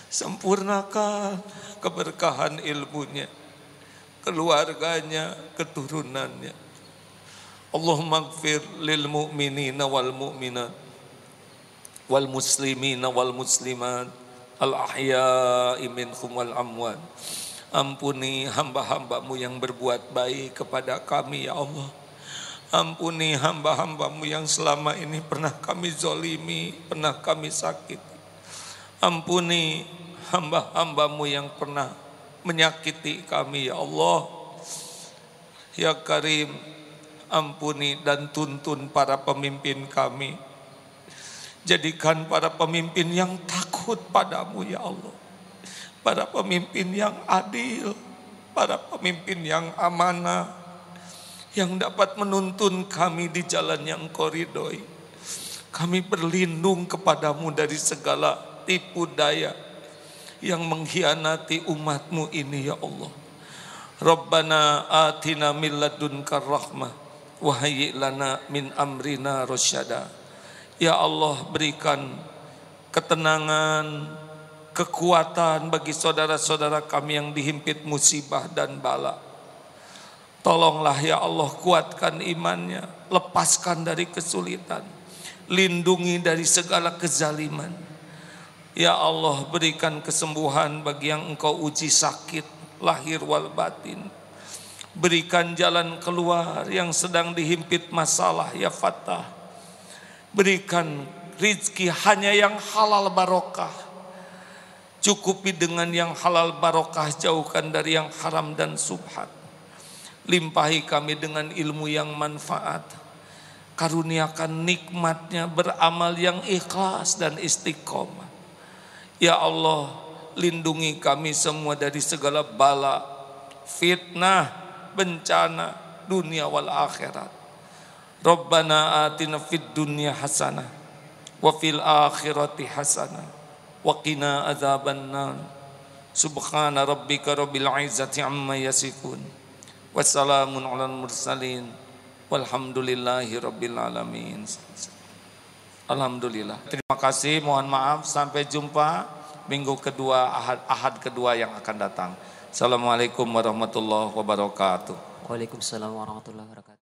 Sempurnakan keberkahan ilmunya, keluarganya, keturunannya. Allahumma gfir lil mu'minina wal mu'minat wal muslimina wal muslimat al-ahya'i minhum wal amwan. Ampuni hamba-hambamu yang berbuat baik kepada kami ya Allah. Ampuni hamba-hambamu yang selama ini pernah kami zolimi, pernah kami sakit. Ampuni hamba-hambamu yang pernah menyakiti kami ya Allah. Ya Karim, ampuni dan tuntun para pemimpin kami Jadikan para pemimpin yang takut padamu ya Allah. Para pemimpin yang adil. Para pemimpin yang amanah. Yang dapat menuntun kami di jalan yang koridoi. Kami berlindung kepadamu dari segala tipu daya. Yang mengkhianati umatmu ini ya Allah. Rabbana atina min ladunka rahmah. Wahyi lana min amrina rasyada. Ya Allah berikan ketenangan, kekuatan bagi saudara-saudara kami yang dihimpit musibah dan bala. Tolonglah ya Allah kuatkan imannya, lepaskan dari kesulitan, lindungi dari segala kezaliman. Ya Allah berikan kesembuhan bagi yang engkau uji sakit, lahir wal batin. Berikan jalan keluar yang sedang dihimpit masalah ya Fatah. Berikan rizki hanya yang halal barokah. Cukupi dengan yang halal barokah, jauhkan dari yang haram dan subhat. Limpahi kami dengan ilmu yang manfaat. Karuniakan nikmatnya beramal yang ikhlas dan istiqomah. Ya Allah, lindungi kami semua dari segala bala, fitnah, bencana, dunia wal akhirat. Rabbana atina fid dunya hasanah wa fil akhirati hasanah wa qina adzabannar. Subhana rabbika rabbil izzati amma yasifun. Wassalamun alal mursalin. Walhamdulillahi rabbil alamin. Alhamdulillah. Terima kasih, mohon maaf. Sampai jumpa minggu kedua, ahad, ahad kedua yang akan datang. Assalamualaikum warahmatullahi wabarakatuh. Waalaikumsalam warahmatullahi wabarakatuh.